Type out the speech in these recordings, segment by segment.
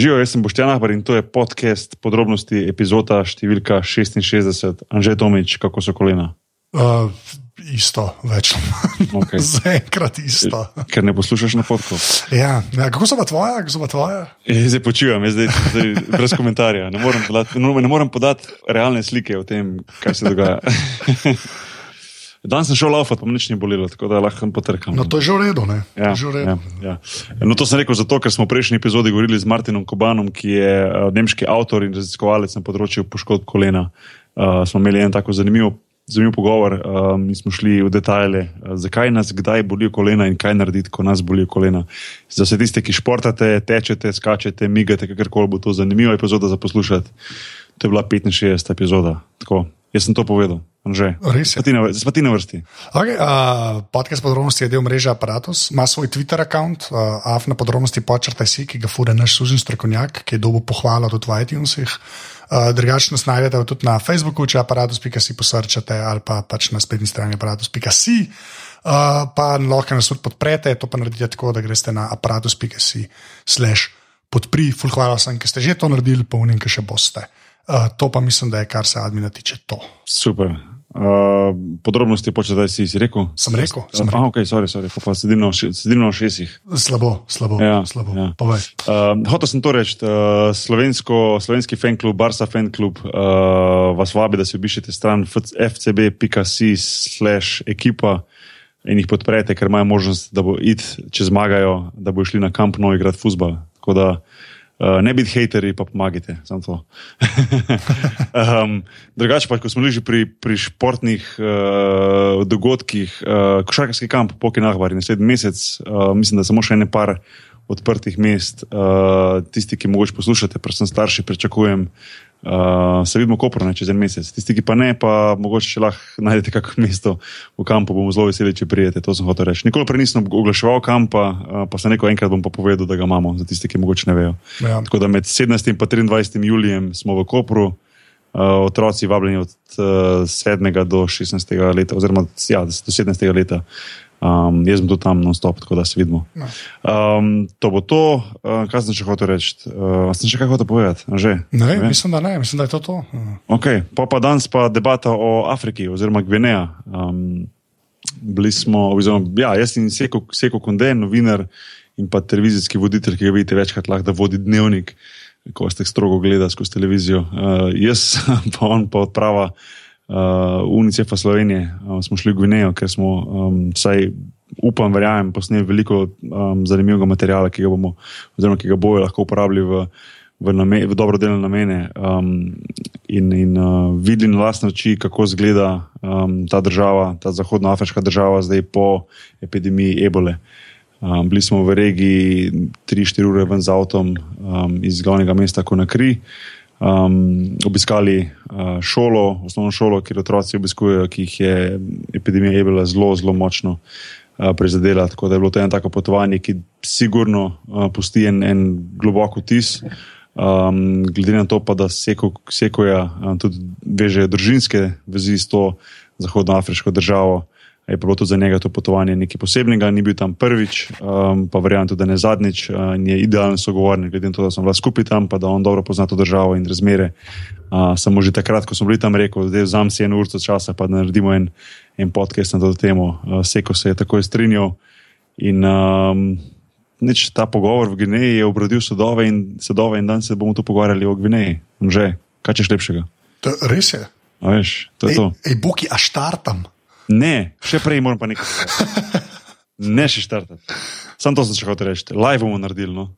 Živijo, jaz sem Boštjan Ahbar in to je podcast podrobnosti epizoda številka 66. Anže Tomič, kako so kolena? Uh, isto, več. Okay. Zaenkrat isto. Ker ne poslušaš na podkastu. Ja. ja, kako so pa tvoje, kako so pa tvoje? Zdaj počivam, zdaj, zdaj brez komentarja. Ne morem, podati, ne morem podati realne slike o tem, kaj se dogaja. Danes sem šel laufati, pa me nič ni bolelo, tako da lahko potrkam. No, to je že v redu, ne? Ja, že v redu. Ja, ja. No, to sem rekel zato, ker smo v prejšnji epizodi govorili z Martinom Kobanom, ki je uh, nemški avtor in raziskovalec na področju poškodb kolena. Uh, smo imeli en tako zanimiv, zanimiv pogovor um, in smo šli v detajle, uh, zakaj nas kdaj bolijo kolena in kaj narediti, ko nas bolijo kolena. Za vse tiste, ki športate, tečete, skačete, migate, kakorkoli bo to zanimiva epizoda za poslušati. To je bila 65. epizoda. Tako, jaz sem to povedal. Že. Res je. Pa ti na vrsti. Okay, uh, podcast podrobnosti je del mreže Apparatus, ima svoj Twitter račun, uh, af na podrobnosti počrtaj si, ki ga fura naš sužen strokovnjak, ki je dobil pohvalo tudi v iTunesih. Uh, Drugače nas najdete tudi na Facebooku, če aparatus.si posrčate ali pa pač na spletni strani aparatus.si. Uh, pa lahko nas tudi podprete, to pa naredite tako, da greste na aparatus.si slash podpri, full hvala vsem, ki ste že to naredili, pa unim, ki še boste. Uh, to pa mislim, da je kar se admina tiče to. Super. Uh, podrobnosti počeš, da si, si rekel? Sem rekel. Sem rekel. Ah, okay, sorry, sorry. pa sedimo na šestih. Slabo, slabo. Ja, slabo. Ja. Uh, Hotel sem to reči. Uh, slovenski fan klub, Barsa fan klub, uh, vas vabi, da si obišete stran fcb.si/slash ekipa in jih podprete, ker imajo možnost, da bo id, če zmagajo, da bo šli na kamp novi igrati futbol. Uh, ne biti hateri, pa pomagajte. um, drugače pa, ko smo bili že pri, pri športnih uh, dogodkih, uh, košarkarski kamp, Poki Nahbar, naslednji mesec, uh, mislim, da samo še ene par odprtih mest, uh, tisti, ki mogoče poslušate, predvsem starši, pričakujem. Uh, se vidimo, ko prvo, čez en mesec. Tisti, ki pa ne, pa mogoče še lahko najdete kakšno mesto v kampu, bomo zelo veseli, če prijete. To sem hotel reči. Nikoli prej nisem oglaševal kampa, uh, pa se neko enkrat bom pa povedal, da ga imamo, za tiste, ki mogoče ne vejo. Ja. Tako da med 17 in 23 julijem smo v Kopru, uh, otroci vabljeni od uh, 7 do 16 leta, oziroma ja, do 17 leta. Um, jaz sem tudi tam non-stop, tako da se vidimo. Um, to bo to, uh, kaj sem še hotel reči. Uh, sem še kaj hotel povedati? Že? Ne, ne, mislim, da ne, mislim, da je to to. Okay. Pa, pa danes pa debata o Afriki, oziroma Gvineja. Um, bili smo, oziroma, ja, jaz sem Seko, Seko Konde, novinar in pa televizijski voditelj, ki ga vidite večkrat lahko, da vodi dnevnik, ko ste strogo gledali skozi televizijo. Uh, jaz pa on pa odprava uh, UNICEF-a Slovenije, uh, smo šli v Gvinejo, ker smo, um, saj upam, verjamem, posneli veliko um, zanimivega materiala, ki ga bomo, oziroma ki ga bojo lahko uporabljali v, v, v dobrodelne namene um, in, in uh, videli na lastne oči, kako izgleda um, ta država, ta zahodnoafriška država, zdaj po epidemiji ebole. Um, bili smo v regiji 3-4 ure ven z avtom um, iz glavnega mesta Konakri um, obiskali uh, šolo, osnovno šolo, kjer otroci obiskujejo, ki jih je epidemija Ebela zelo, zelo močno uh, prizadela. Tako da je bilo to eno tako potovanje, ki sigurno uh, pusti en, en globok vtis. Um, glede na to, pa, da seko, sekoja um, tudi veže družinske vezi s to zahodnoafriško državo je bilo tudi za njega to potovanje nekaj posebnega, ni bil tam prvič, um, pa verjamem tudi, da ne zadnjič, uh, in je idealen sogovornik, glede na to, da sem bila skupaj tam, pa da on dobro pozna to državo in razmere. Uh, samo že takrat, ko smo bili tam, rekel, da vzam si eno uro časa, pa da naredimo en, en podcast na to temo. Uh, Seko se je takoj strinjal in um, nič ta pogovor v Gvineji je obrodil sadove in sadove in danes se bomo tu pogovarjali o Gvineji. Že, kaj češ lepšega? To, res je. A veš, to je ej, to. Ej, Boki, a štartam. Ne, še prej moram pa nekaj. Ne še štartati. Sam to sem še hotel reči. Live bomo naredili. No?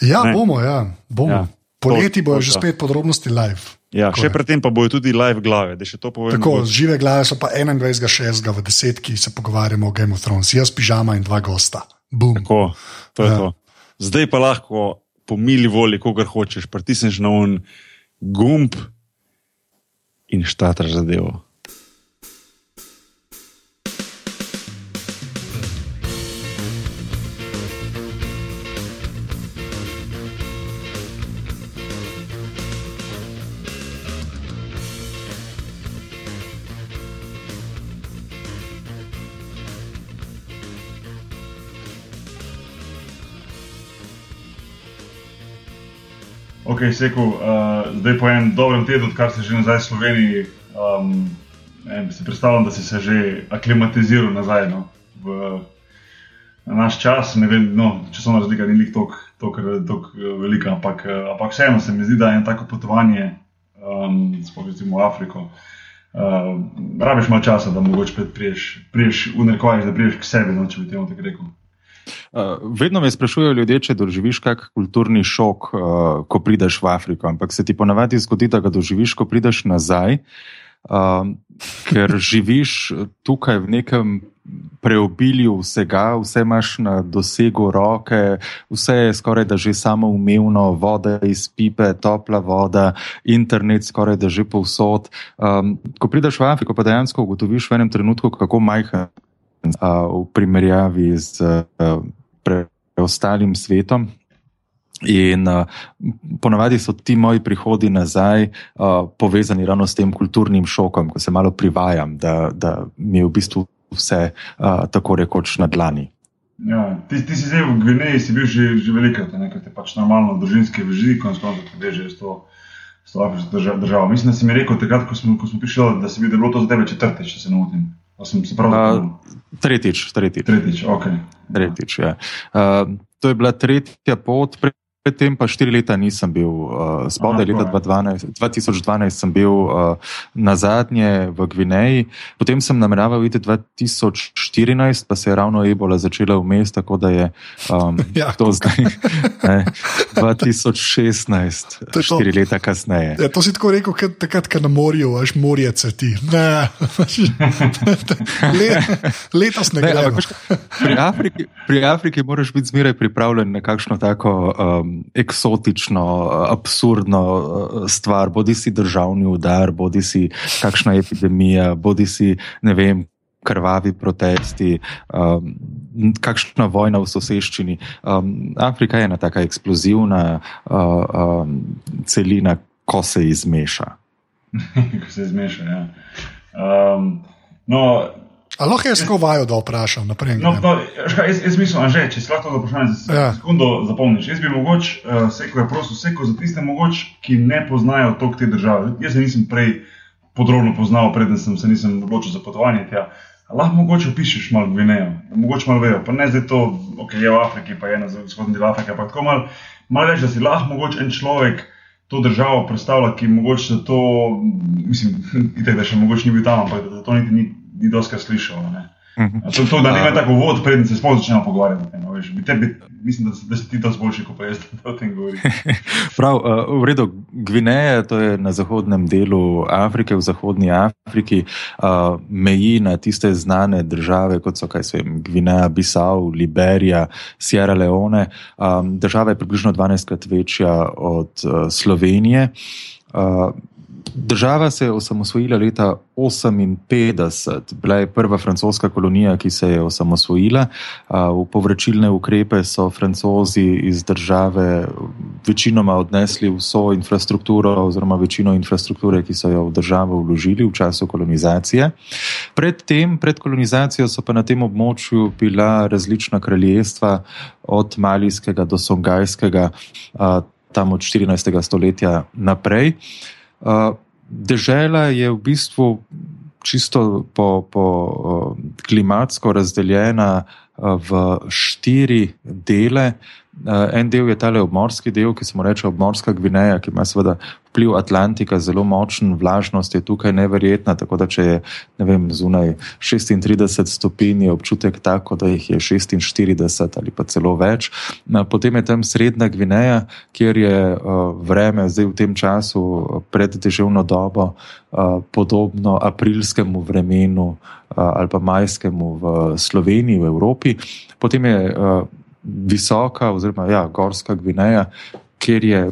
Ja, Ne. bomo, ja, bomo. Ja, Poleti bojo že spet podrobnosti live. Ja, Tako še je. predtem pa bojo tudi live glave. Tako, žive glave so pa 21.6. v desetki se pogovarjamo o Game of Thrones, jaz pižama in dva gosta. Boom. Tako, to je Ja. to. Zdaj pa lahko po mili volji, kogar hočeš, pritisneš na un gumb in štatraš zadevo. Ok, Seko, uh, zdaj po enem dobrem tednu, odkar si že nazaj v Sloveniji, um, ne, si predstavljam, da si se že aklimatiziral nazaj no, v na naš čas. Ne vem, no, časovna razlika ni tako velika, ampak, ampak vseeno se mi zdi, da je eno tako potovanje, um, recimo v Afriko. Uh, rabiš malo časa, da mogoče priješ, priješ v nekaj, da priješ k sebi, no, če bi temu tako rekel. Uh, vedno me sprašujejo ljudje, če doživiš kak kulturni šok, uh, ko prideš v Afriko, ampak se ti ponavadi zgodi, da ga doživiš, ko prideš nazaj, uh, ker živiš tukaj v nekem preobilju vsega, vse imaš na dosegu roke, vse je skoraj da že samo umevno, voda iz pipe, topla voda, internet skoraj da že povsod. Um, ko prideš v Afriko, pa dejansko ugotoviš v enem trenutku, kako majhen v primerjavi z preostalim svetom. In uh, ponavadi so ti moji prihodi nazaj uh, povezani ravno s tem kulturnim šokom, ko se malo privajam, da, da mi je v bistvu vse uh, tako rekoč na dlani. Ja, ti, ti si zdaj v Gvineji, si bil že, že velikrat, nekaj te pač normalno družinske vezi, ko smo se povezali s to, to afriško državo. Mislim, da si mi rekel, takrat, ko smo, ko smo prišli, da si bil, da je bilo to za tebe četrtič, če se ne motim. Uh, tretjič, tretjič. Tretjič, okay. tretjič ja. uh, to je bila tretja pot. Pre Predtem pa štiri leta nisem bil uh, spodaj, leta 2012, 2012 sem bil uh, na zadnje v Gvineji, potem sem nameraval videti 2014, pa se je ravno ebola začela vmes, tako da je um, ja, to zdaj ne, 2016, to štiri to. leta kasneje. Ja, to si tako rekel, kad, takrat, ko na morju, až morje cveti. Le, letos ne gre. Pri, pri Afriki moraš biti zmeraj pripravljen na kakšno tako. Um, eksotično, absurdno eh, stvar, bodi si državni udar, bodi si kakšna epidemija, bodi si ne vem. Krvavi protesti, um, kakšna vojna v soseščini. Um, Afrika je ena tako eksplozivna uh, um, celina, ko se izmeša. ko se izmeša. Ja. Um, no, Ali lahko jaz tako vajo, da vprašam naprej? No, no, jaz, jaz mislim, že, če si lahko to vprašanje za ja. sekundo zapomniš. Jaz bi mogoče, uh, seko je prosto, seko za tiste, mogoče, ki ne poznajo tok te države. Jaz se nisem prej podrobno poznal, preden sem se nisem odločil za potovanje tja. Lahko mogoče opišeš malo Gvinejo, mogoče malo vejo, pa ne zdaj to, ok, je v Afriki, pa je na vzhodni del Afrike, ampak tako malo mal več, da si lahko mogoče en človek to državo predstavlja, ki mogoče to, mislim, itek, da še mogoče ni bil tam, ampak da to niti ni ni dosti slišal. Mhm. To, to, da ne gre tako vod, preden se sploh začnemo pogovarjati. No, veš, tebi, mislim, da, da si ti to boljši, kot pa jaz, da o tem govorim. Prav, uh, v redu, Gvineja, to je na zahodnem delu Afrike, v zahodnji Afriki, uh, meji na tiste znane države, kot so vem, Gvineja, Bissau, Liberija, Sierra Leone. Um, država je približno 12 krat večja od uh, Slovenije. Uh, Država se je osamosvojila leta 1958, bila je prva francoska kolonija, ki se je osamosvojila. V povračilne ukrepe so francozi iz države večinoma odnesli vso infrastrukturo, oziroma večino infrastrukture, ki so jo v državo vložili v času kolonizacije. Predtem, pred kolonizacijo, so pa na tem območju bila različna kraljestva, od Malijskega do Songajskega, tam od 14. stoletja naprej. Dežela je v bistvu čisto po, po uh, klimatsko razdeljena uh, v štiri dele. Uh, en del je tale obmorski del, ki se mu reče obmorska Gvineja, ki ima seveda vpliv Atlantika zelo močen, vlažnost je tukaj neverjetna, tako da če je vem, zunaj 36 stopinj, je občutek tako, da jih je 46 ali pa celo več. Potem je tam srednja Gvineja, kjer je vreme zdaj v tem času pred deževno dobo podobno aprilskemu vremenu ali pa majskemu v Sloveniji, v Evropi. Potem je visoka oziroma ja, gorska Gvineja, kjer je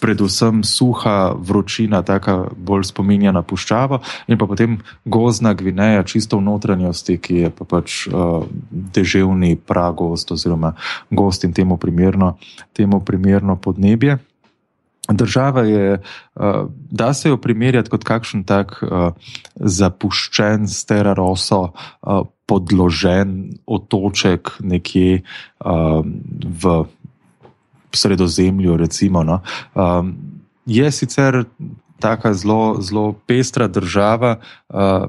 predvsem suha vročina, tako bolj spominja na puščavo, in pa potem gozna Gvineja, čisto v notranjosti, ki je pa pač uh, deževni pragost oziroma gost in temu primerno, temu primerno podnebje. Država je, uh, da se jo primerjati kot kakšen tak uh, zapuščen, steraroso, uh, podložen otoček nekje uh, v sredozemlju. Recimo, no. um, je sicer tako zelo, zelo pestra država, uh,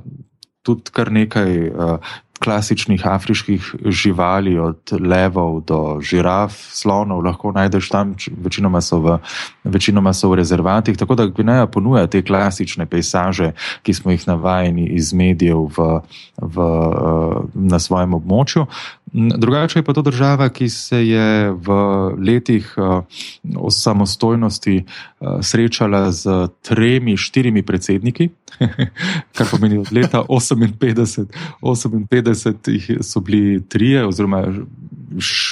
tudi kar nekaj. Uh, klasičnih afriških živali, od levov do žiraf, slonov, lahko najdeš tam, večinoma so v, večinoma so v rezervatih. Tako da Gvineja ponuja te klasične pejsaže, ki smo jih navajeni iz medijev v, v, na svojem območju. Drugače je pa to država, ki se je v letih samostojnosti srečala z tremi, štirimi predsedniki, kar pomeni od leta 58. 58 90 so bili trije, oziroma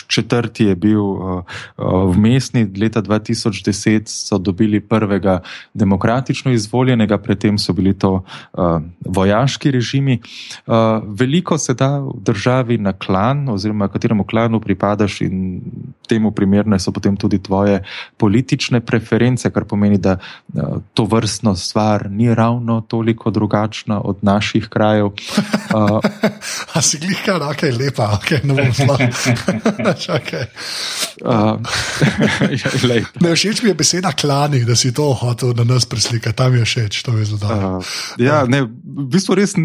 četrti je bil uh, uh, vmesni, leta 2010 so dobili prvega demokratično izvoljenega, predtem so bili to vojaški režimi. Veliko se da v državi na klan, oziroma kateremu klanu pripadaš, in temu primerne so potem tudi tvoje politične preference, kar pomeni, da to vrstno stvar ni ravno toliko drugačna od naših krajev. A si glika, da okay, je lepa, ok, ne bom slabo. uh, ne všeč mi je beseda klani, da si to hotel na nas preslikati, tam je všeč, to je zelo dobro. Uh, ja, ne, v bistvu res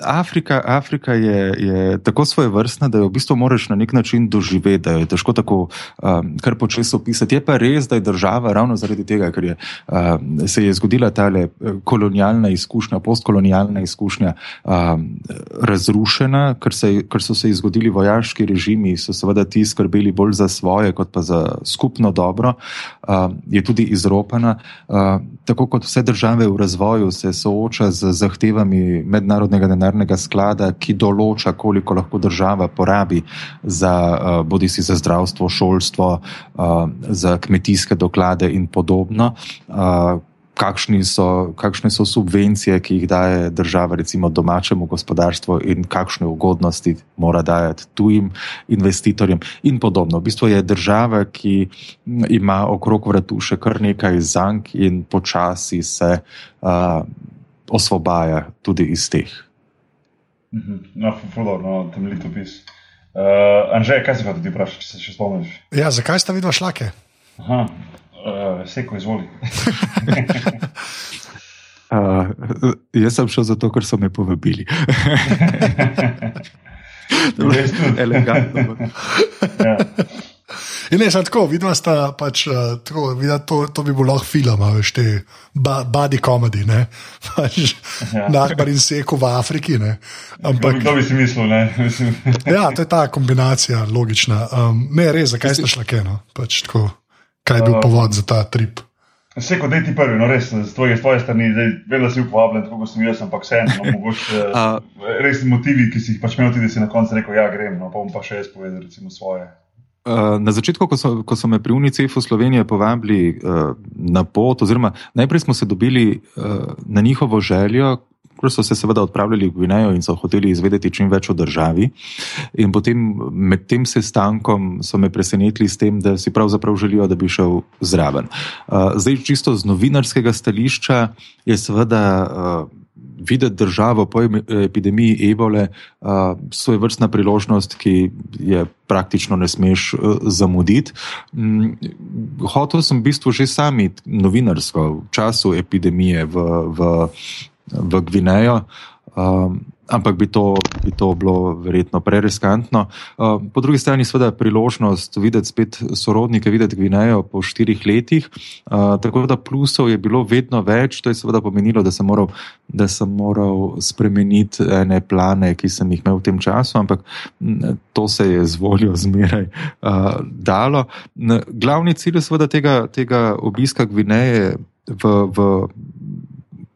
Afrika, Afrika je, je tako svoje vrstna, da jo v bistvu moraš na nek način doživeti, da je težko tako um, kar počasi opisati. Je pa res, da je država ravno zaradi tega, ker je, um, se je zgodila ta kolonialna izkušnja, postkolonialna izkušnja um, razrušena, ker, se, ker so se izgodili vojaški režimi so seveda ti skrbeli bolj za svoje, kot pa za skupno dobro, uh, je tudi izropana. Uh, tako kot vse države v razvoju se sooča z zahtevami mednarodnega denarnega sklada, ki določa, koliko lahko država porabi za uh, bodi si za zdravstvo, šolstvo, uh, za kmetijske doklade in podobno. Uh, so, kakšne so subvencije, ki jih daje država, recimo domačemu gospodarstvu, in kakšne ugodnosti mora dajati tujim investitorjem, in podobno. V bistvu je država, ki ima okrog vratu še kar nekaj zank in počasi se uh, osvobaja tudi iz teh. Mhm. No, fulor, no, temeljito pis. Uh, Anže, kaj se pa ti vprašaš, če se še spomniš? Ja, zakaj sta vidva šlake? Aha, uh, seko izvoli. uh, jaz sem šel zato, ker so me povabili. Elegantno. ja. In ne, tako, vidno sta pač, uh, tako, vidno, to, to bi bilo lahko film, veš, te ba, body comedy, ne, pač ja. Nakbar in seko v Afriki, ne. Ampak, to bi si mislil, ne. ja, to je ta kombinacija, logična. Um, ne, res, zakaj ste šla keno, pač tako. Kaj je bil povod za ta trip? Vse kot ti prvi, no res, z tvoje, tvoje strani, vedno si uporabljen, tako kot sem jaz, ampak vseeno, no, mogoče uh, res motivi, ki si jih pač imel, tudi si na koncu rekel, ja, grem, no, pa bom pa še jaz povedal, recimo svoje. Uh, na začetku, ko so, ko so me pri UNICEF-u Slovenije povabili uh, na pot, oziroma najprej smo se dobili uh, na njihovo željo, ko so se seveda odpravljali v Gvinejo in so hoteli izvedeti čim več o državi. In potem med tem sestankom so me presenetili s tem, da si pravzaprav želijo, da bi šel zraven. Uh, zdaj, čisto z novinarskega stališča je seveda. Uh, Videti državo po epidemiji ebole, uh, svoj vrstna priložnost, ki je praktično ne smeš zamuditi. Um, hotel sem v bistvu že sami novinarsko v času epidemije v, v v Gvinejo. Um, ampak bi to, bi to bilo verjetno preriskantno. Um, po drugi strani, seveda, priložnost videti spet sorodnike, videti Gvinejo po štirih letih. Uh, tako da plusov je bilo vedno več, to je seveda pomenilo, da sem moral, da sem moral spremeniti ene plane, ki sem jih imel v tem času, ampak to se je z voljo zmeraj uh, dalo. Glavni cilj seveda tega, tega obiska Gvineje v. v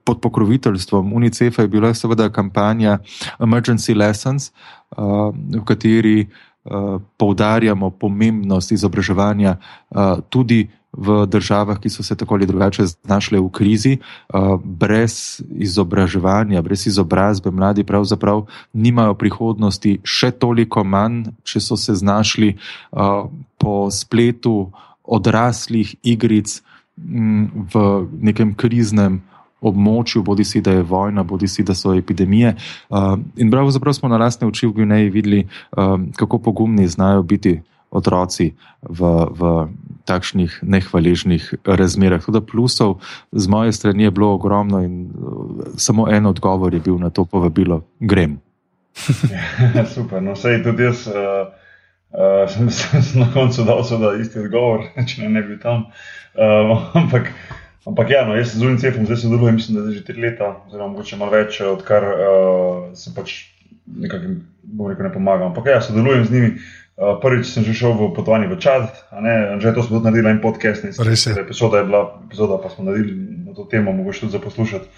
pod pokroviteljstvom UNICEF-a je bila seveda kampanja Emergency Lessons, uh, v kateri uh, poudarjamo pomembnost izobraževanja uh, tudi v državah, ki so se tako ali drugače znašle v krizi. Brez izobraževanja, brez izobrazbe mladi pravzaprav nimajo prihodnosti še toliko manj, če so se znašli po spletu odraslih igric mm, v nekem kriznem območju, bodi si da je vojna, bodi si da so epidemije. Uh, in pravzaprav smo na lastne oči v Gvineji videli, uh, kako pogumni znajo biti otroci v, v takšnih nehvaležnih razmerah. Tudi plusov z moje strani je bilo ogromno in uh, samo en odgovor je bil na to povabilo: grem. Super, no vse tudi jaz. Uh... Uh, sem, sem na koncu dal seveda isti odgovor, če ne, bi bil tam. Uh, ampak, ampak ja, no, jaz z UNICEF-om zdaj sodelujem, mislim, da že tri leta, oziroma mogoče malo več, odkar uh, se pač nekako ne pomagam. Ampak ja, sodelujem z njimi. Uh, prvič sem že šel v potovanje v Čad, že to smo tudi naredili en podcast, ne Res je. Epizoda je bila, epizoda pa smo naredili na to temo, mogoče tudi za poslušati.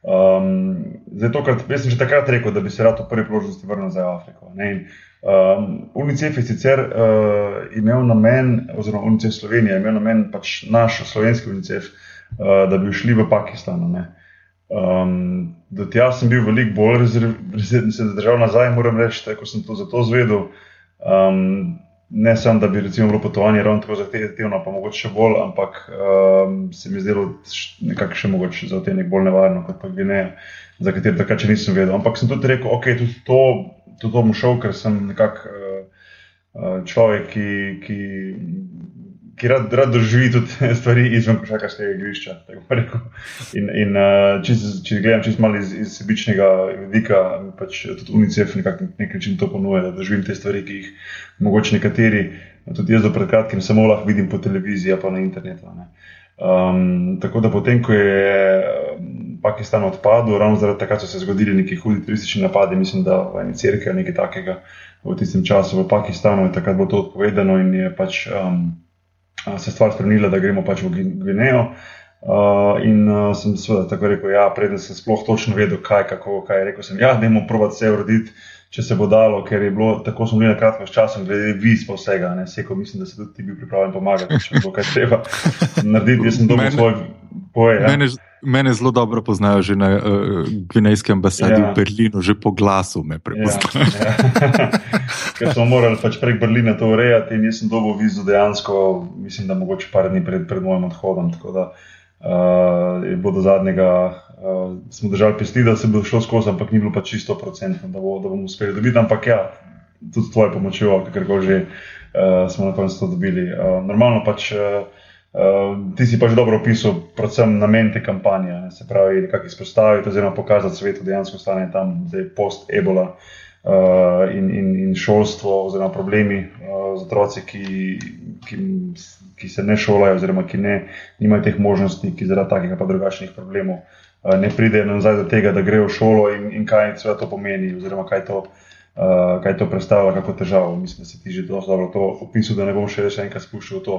Um, zdaj, tokrat, jaz sem že takrat rekel, da bi se rad v prvi priložnosti vrnil za Afriko. Um, UNICEF je sicer uh, imel namen, oziroma UNICEF Slovenija je imel namen, pač naš slovenski UNICEF, uh, da bi šli v Pakistan. Um, do tja sem bil veliko bolj rezerviran, se držal nazaj, moram reči, ko sem to zato zvedel. Um, ne samo, da bi recimo bilo potovanje ravno tako zahtevno, pa mogoče še bolj, ampak um, se mi zdelo nekako še mogoče za te nek bolj nevarno kot pa Gvineja, za katero takrat še nisem vedel. Ampak sem tudi rekel, ok, tudi to, tudi to bom šel, ker sem nekako uh, človek, ki, ki, ki rad, rad doživi tudi stvari izven košarkarskega igrišča. In, in uh, če, če gledam čisto malo iz, iz sebičnega vidika, pač tudi UNICEF nekako na nek način to ponuja, da doživim te stvari, ki jih mogoče nekateri, tudi jaz do pred kratkim, samo lahko vidim po televiziji, pa na internetu. Um, tako da potem, ko je Pakistan odpadel, ravno zaradi tega so se zgodili neki hudi turistični napadi, mislim, da v eni cerkvi ali nekaj takega v tistem času v Pakistanu, in takrat bo to odpovedano in je pač. Um, se stvar spremenila, da gremo pač v Gvinejo. Uh, in uh, sem seveda tako rekel, ja, preden sem sploh točno vedel, kaj, kako, kaj je. Rekel sem, ja, da moramo provat vse urediti, če se bo dalo, ker je bilo tako, smo bili na kratko s časom, glede viz pa vsega. Ne, seko, mislim, da se tudi ti bil pripravljen pomagati, če bo kaj treba narediti. Jaz sem dobil svoj poje. Ja. Mene zelo dobro poznajo že na uh, Gvinejski ambasadi ja. v Berlinu, že po glasu me prepoznajo. Ja, ja. Ker smo morali pač prek Berlina to urejati in jaz sem dobil vizo dejansko, mislim, da mogoče par dni pred, pred mojim odhodom. Tako da uh, je bilo do zadnjega, uh, smo držali pesti, da se bo šlo skozi, ampak ni bilo pa čisto procentno, da, bo, da bomo uspeli dobiti. Ampak ja, tudi s tvojo pomočjo, ker že uh, smo na koncu to dobili. Uh, normalno pač. Uh, Uh, ti si pač dobro opisal, predvsem namen te kampanje. Ne, se pravi, kako izpostaviti, oziroma pokazati svetu dejansko stanje tam, da je post-ebola uh, in, in, in šolstvo, oziroma problemi uh, z otroci, ki, ki, ki se ne šolajo, oziroma ki ne, nimajo teh možnosti, ki zaradi takih pa drugačnih problemov uh, ne pridejo nazaj do tega, da grejo v šolo in, in kaj to pomeni, oziroma kaj to. Uh, kaj to predstavlja, kako težavo. Mislim, da si ti že dobro to opisal, da ne bom še enkrat spuščal v to.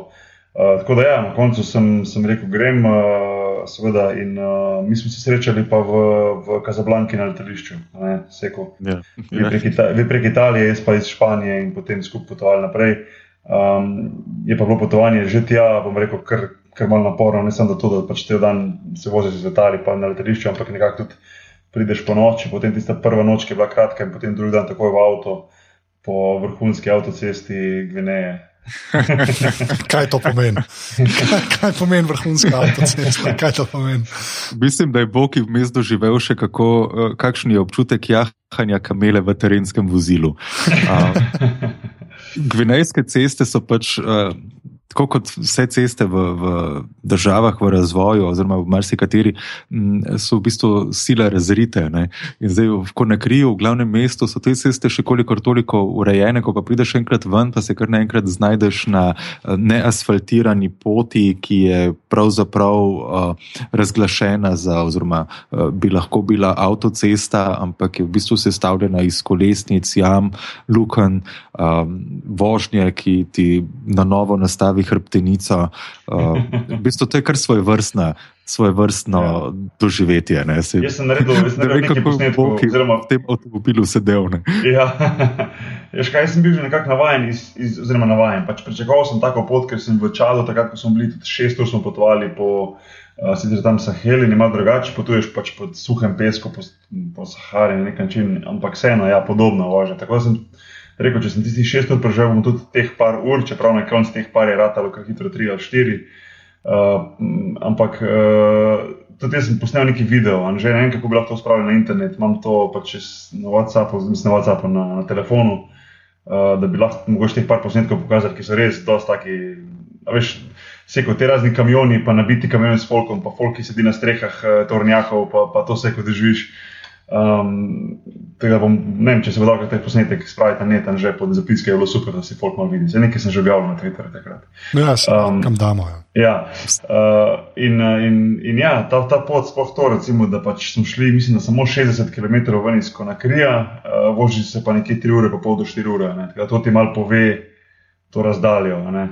Uh, tako da, ja, na koncu sem, sem rekel, grem, uh, seveda, in uh, mi smo se srečali pa v, v Kazablanki na letališču, ne, Seko. Ja. Vi, prek vi prek Italije, jaz pa iz Španije in potem skupaj potovali naprej. Um, je pa bilo potovanje že tja, bom rekel, kar, kar malo naporno, ne samo to, da pač te dan se voziš z letali pa na letališču, ampak nekako tudi prideš po noči, potem tista prva noč, ki je bila kratka in potem drugi dan takoj v avto po vrhunski avtocesti Gvineje. kaj to pomeni? Kaj, kaj pomeni vrhunska avtocesta? Kaj to pomeni? Mislim, da je Bog vmes doživel še kako, uh, kakšen je občutek jahanja kamele v terenskem vozilu. Uh, Gvinejske ceste so pač. Uh, tako kot vse ceste v, v državah v razvoju, oziroma v marsikateri, so v bistvu sile razrite. Ne? In zdaj, ko na kriju, v glavnem mestu, so te ceste še kolikor toliko urejene, ko pa prideš enkrat ven, pa se kar naenkrat znajdeš na eh, neasfaltirani poti, ki je pravzaprav uh, razglašena za, oziroma uh, bi lahko bila avtocesta, ampak je v bistvu sestavljena iz kolesnic, jam, luken, um, vožnje, ki ti na novo nastavi hrbtenica. Uh, v bistvu to je kar svoje vrstne. Svoje vrstno ja. doživetje. Se, jaz sem naredil, jaz sem naredil nekaj posnetkov, ki oziroma... v tem avtomobilu sedel. Ja, Ješ, kaj, jaz sem bil že nekako navaden, iz, iz, oziroma navaden. Pač pričakoval sem tako pot, ker sem v Čadu, takrat ko smo bili tudi šest ur, smo potovali po uh, sicer tam Saheli, ima drugače, potuješ pač po suhem pesku, po, po Sahari na nek način, ampak vseeno, ja, podobno vožnja rekel, če sem tisti šest ur preživel, bom tudi teh par ur, čeprav na koncu teh par je ratalo, kar hitro tri ali štiri. Uh, ampak uh, tudi jaz sem posnel neki video, že ne vem, kako bi lahko to spravil na internet. Imam to pač na WhatsAppu, mislim na WhatsAppu, na, na telefonu, uh, da bi lahko mogoče teh par posnetkov pokazal, ki so res dosti taki veš, seko te razni kamioni, pa nabiti kamioni s folkom, pa folk, ki sedi na strehah uh, tornjakov, pa, pa to seko doživiš. Um, tega bom, ne vem, če se bo dal ta posnetek spraviti na net, že pod zapiske je bilo super, da si folk malo vidi. Nekaj sem že objavil na Twitterju takrat. Ja, um, kam damo. Ja, ja uh, in, in, in ja, ta, ta pot, sploh to, recimo, da pač smo šli, mislim, da samo 60 km ven iz Konakrija, uh, vožili se pa nekje 3 ure, pa pol do 4 ure. Da to ti malo pove to razdaljo. Ne?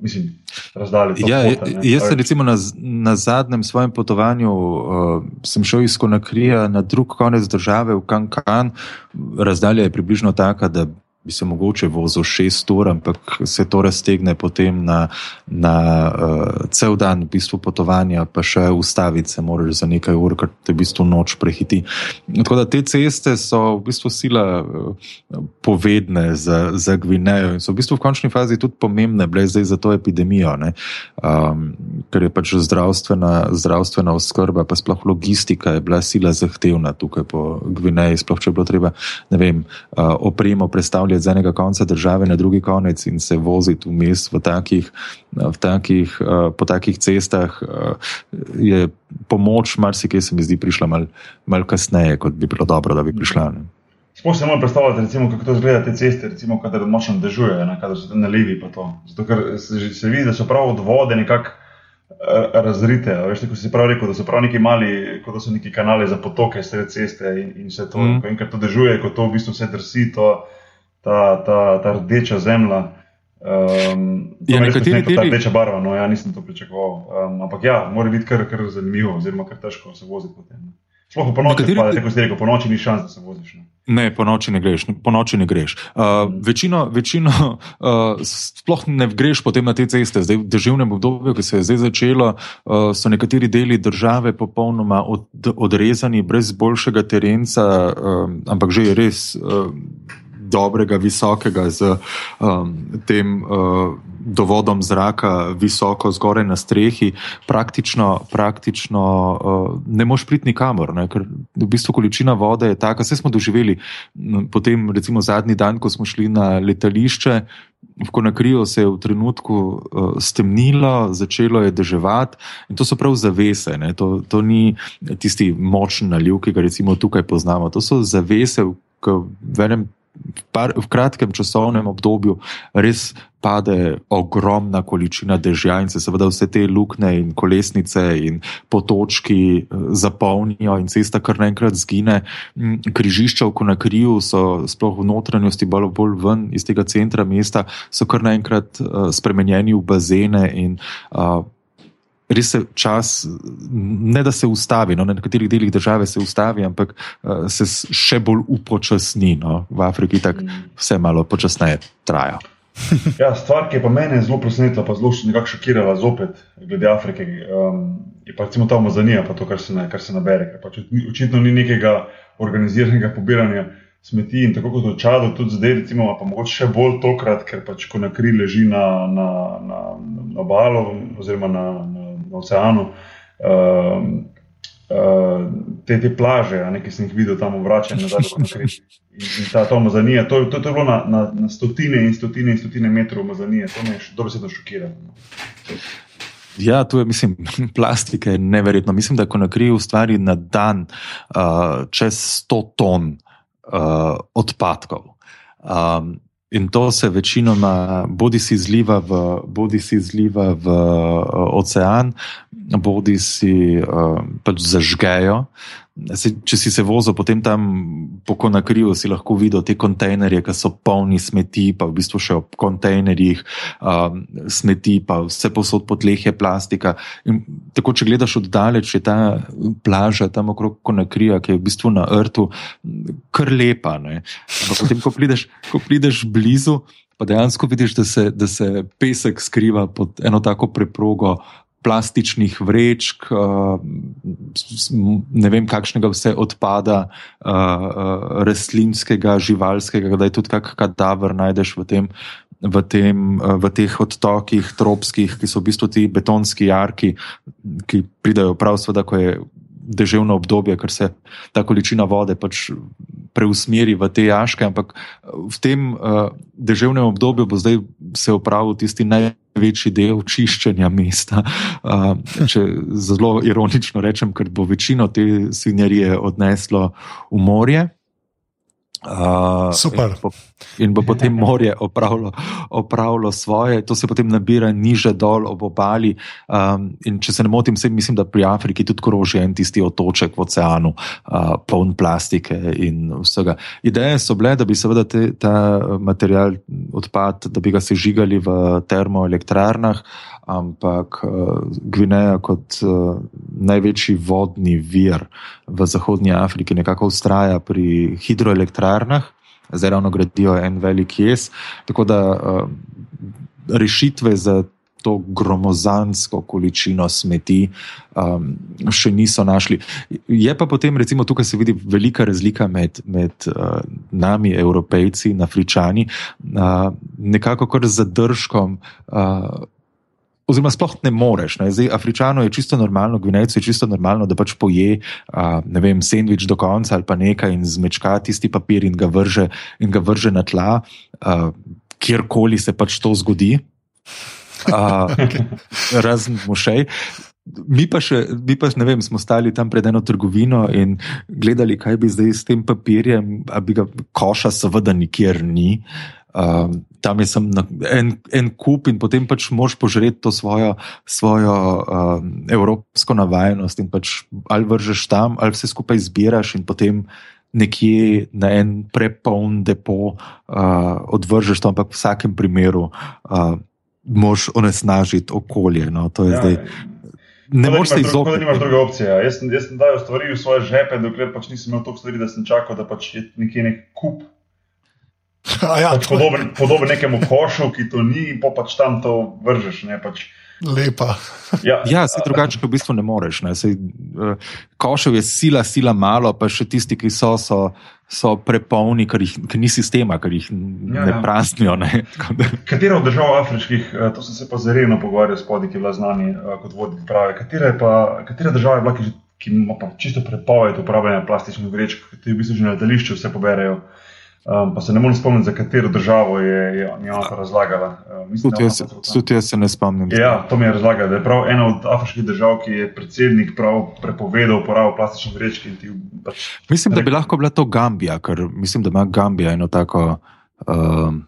Mislim, razdalje. Ja, pota, jaz sem recimo na, na zadnjem svojem potovanju, uh, sem šel iz Konakrija na drug konec države, v Kankan. Razdalja je približno taka, da bi se mogoče vozil šest ur, ampak se to raztegne potem na, na uh, cel dan v bistvu potovanja, pa še ustaviti se moraš za nekaj ur, ker te v bistvu noč prehiti. Tako da te ceste so v bistvu sila uh, povedne za, za Gvinejo in so v bistvu v končni fazi tudi pomembne, bile zdaj za to epidemijo, um, ker je pač zdravstvena, zdravstvena oskrba, pa sploh logistika je bila sila zahtevna tukaj po Gvineji, sploh če je bilo treba, ne vem, uh, opremo predstavljati z enega konca države na drugi konec in se voziti vmes v takih, v takih, uh, po takih cestah, uh, je pomoč, marsikaj se mi zdi, prišla malo mal kasneje, kot bi bilo dobro, da bi prišla. Ne. Sploh se moramo predstavljati, recimo, kako to izgleda te ceste, recimo, kadar močno dežuje, kadar so na levi. Zato, ker se, se vidi, da so prav od vode nekako eh, razrite. Veš, tako si prav rekel, da so prav neki mali, kot da so neki kanali za potoke sred ceste in, in vse to. Mm. Ko enkrat to dežuje, ko to v bistvu vse drsi, to, ta, ta, ta rdeča zemlja. Um, ja, nekateri deli... Ta rdeča barva, no, ja, nisem to pričakoval. Um, ampak ja, mora biti kar, kar zanimivo, oziroma kar težko se voziti po tem. Sploh po noči, nekateri... pa, tako si rekel, po noči ni šans, da se voziš. Ne, ne po noči ne greš. Po noči ne greš. Uh, mm. Večino, večino uh, sploh ne greš potem na te ceste. Zdaj, v državnem obdobju, ki se je zdaj začelo, uh, so nekateri deli države popolnoma od, odrezani, brez boljšega terenca, uh, ampak že je res. Uh, dobrega, visokega, z um, tem uh, dovodom zraka, visoko zgoraj na strehi, praktično, praktično uh, ne moš priti nikamor, ne? ker v bistvu količina vode je taka. Vse smo doživeli, potem recimo zadnji dan, ko smo šli na letališče. Ko na krijo se je v trenutku uh, stemnilo, začelo je deževati, in to so prav zavese. To, to ni tisti močni naliv, ki ga recimo tukaj poznamo. To so zavese, v, v enem par, v kratkem časovnem obdobju res pade ogromna količina dežja in se seveda vse te luknje in kolesnice in potočki eh, zapolnijo in cesta kar naenkrat zgine. Mm, križišča v Konakriju so sploh v notranjosti, bolj, bolj ven iz tega centra mesta, so kar naenkrat uh, spremenjeni v bazene in uh, res se čas, ne da se ustavi, no, na nekaterih delih države se ustavi, ampak uh, se še bolj upočasni. No. V Afriki tako vse malo počasneje traja. ja, stvar, ki je pa mene zelo presenetila, pa zelo nekako šokirala, zopet glede Afrike, um, je pa recimo ta umazanija, pa to, kar se, ne, kar se nabere. Ker pač očitno ni nekega organiziranega pobiranja smeti in tako kot v Čadu, tudi zdaj, recimo, pa mogoče še bolj tokrat, ker pač ko na kri leži na, na, na, na obalo oziroma na, na oceanu. Uh, uh, te, te plaže, ne, ki sem jih videl tam vračati nazaj, in, in ta, ta umazanija, to, to, to je bilo na, na, na stotine in stotine in stotine metrov umazanije, to me je dobesedno šokiralo. Ja, tu je, mislim, plastika je neverjetno. Mislim, da ko na kriju ustvari na dan uh, čez 100 ton uh, odpadkov. Um, In to se večinoma bodi si zliva v, bodi si zliva v uh, ocean, bodi si uh, pač zažgejo. Se, če si se vozil potem tam po Konakriju, si lahko videl te kontejnerje, ki so polni smeti, pa v bistvu še ob kontejnerjih um, smeti, pa vse posod po tleh je plastika. In tako, če gledaš oddaleč, je ta plaža tam okrog Konakrija, ki je v bistvu na rtu, kar lepa. Potem, ko prideš, ko prideš blizu, pa dejansko vidiš, da se, da se pesek skriva pod eno tako preprogo plastičnih vrečk, uh, ne vem, kakšnega vse odpada, uh, uh, rastlinskega, živalskega, da je tudi kakšen kadaver najdeš v, tem, v, tem, v teh odtokih, tropskih, ki so v bistvu ti betonski jarki, ki pridajo prav, seveda, ko je deževno obdobje, ker se ta količina vode pač preusmeri v te jaške. Ampak v tem uh, deževnem obdobju bo zdaj se opravil tisti naj največji del čiščenja mesta. Uh, če zelo ironično rečem, ker bo večino te svinjarije odneslo v morje. Uh, Super. In bo, in bo potem morje opravilo, opravilo svoje, to se potem nabira niže dol ob obali. Um, in če se ne motim, se mislim, da pri Afriki tudi kroži en tisti otoček v oceanu, uh, poln plastike in vsega. Ideje so bile, da bi seveda te, ta material odpad, da bi ga sežigali v termoelektrarnah ampak uh, Gvineja kot uh, največji vodni vir v Zahodnji Afriki nekako ustraja pri hidroelektrarnah, zdaj ravno gradijo en velik jez. Tako da uh, rešitve za to gromozansko količino smeti um, še niso našli. Je pa potem, recimo, tukaj se vidi velika razlika med, med uh, nami, evropejci in afričani, uh, nekako kar zadržkom. Uh, oziroma sploh ne moreš. Ne. Zdaj, Afričano je čisto normalno, Gvinejcu je čisto normalno, da pač poje, a, vem, sendvič do konca ali pa nekaj in zmečka tisti papir in ga vrže, in ga vrže na tla, a, kjerkoli se pač to zgodi. Razen mošej. Mi pa, še, mi pa ne vem, smo stali tam pred eno trgovino in gledali, kaj bi zdaj s tem papirjem, a bi ga koša, seveda, nikjer ni. Uh, tam je en, en kup, in potem pač moš požreti to svojo, svojo uh, evropsko navajenost. Pač ali vržeš tam, ali vse skupaj zbiraš, in potem nekje na en prepoln depo uh, odvržeš to, ampak v vsakem primeru uh, moš onesnažiti okolje. No, ja, zdaj, ne moreš se izogniti. Ne imaš druge opcije. Jaz sem, sem dal stvari v svoje žepe, dokler pač nisem imel toliko stvari, da sem čakal, da pač je nekje nek kup. Ja, pač podoben, podoben nekemu košu, ki to ni, in pač tam to vržeš. Ne, pač. Lepa. Ja, ja se drugače v bistvu ne moreš. Ne. Sej, uh, košev je sila, sila malo, pa še tisti, ki so, so, so prepolni, ker, jih, ker ni sistema, ker jih ja, ne ja. praznijo. Ne. Katera od držav afriških, uh, to sem se pa zelo pogovarjal s podi, ki je bila znani uh, kot vodnik prave, katera, pa, katera država je bila, ki, ki ima čisto prepoved upravljanja plastičnih vrečk, ki v bistvu že na letališču vse poberajo. Um, pa se ne morem spomniti, za katero državo je, je ona to razlagala. Um, tudi jaz se ne spomnim. Ja, to mi je razlagala, da je prav ena od afriških držav, ki je predsednik prepovedal uporabo plastičnih vrečk. Pač, mislim, da bi lahko bila to Gambija, ker mislim, da ima Gambija eno tako. Um,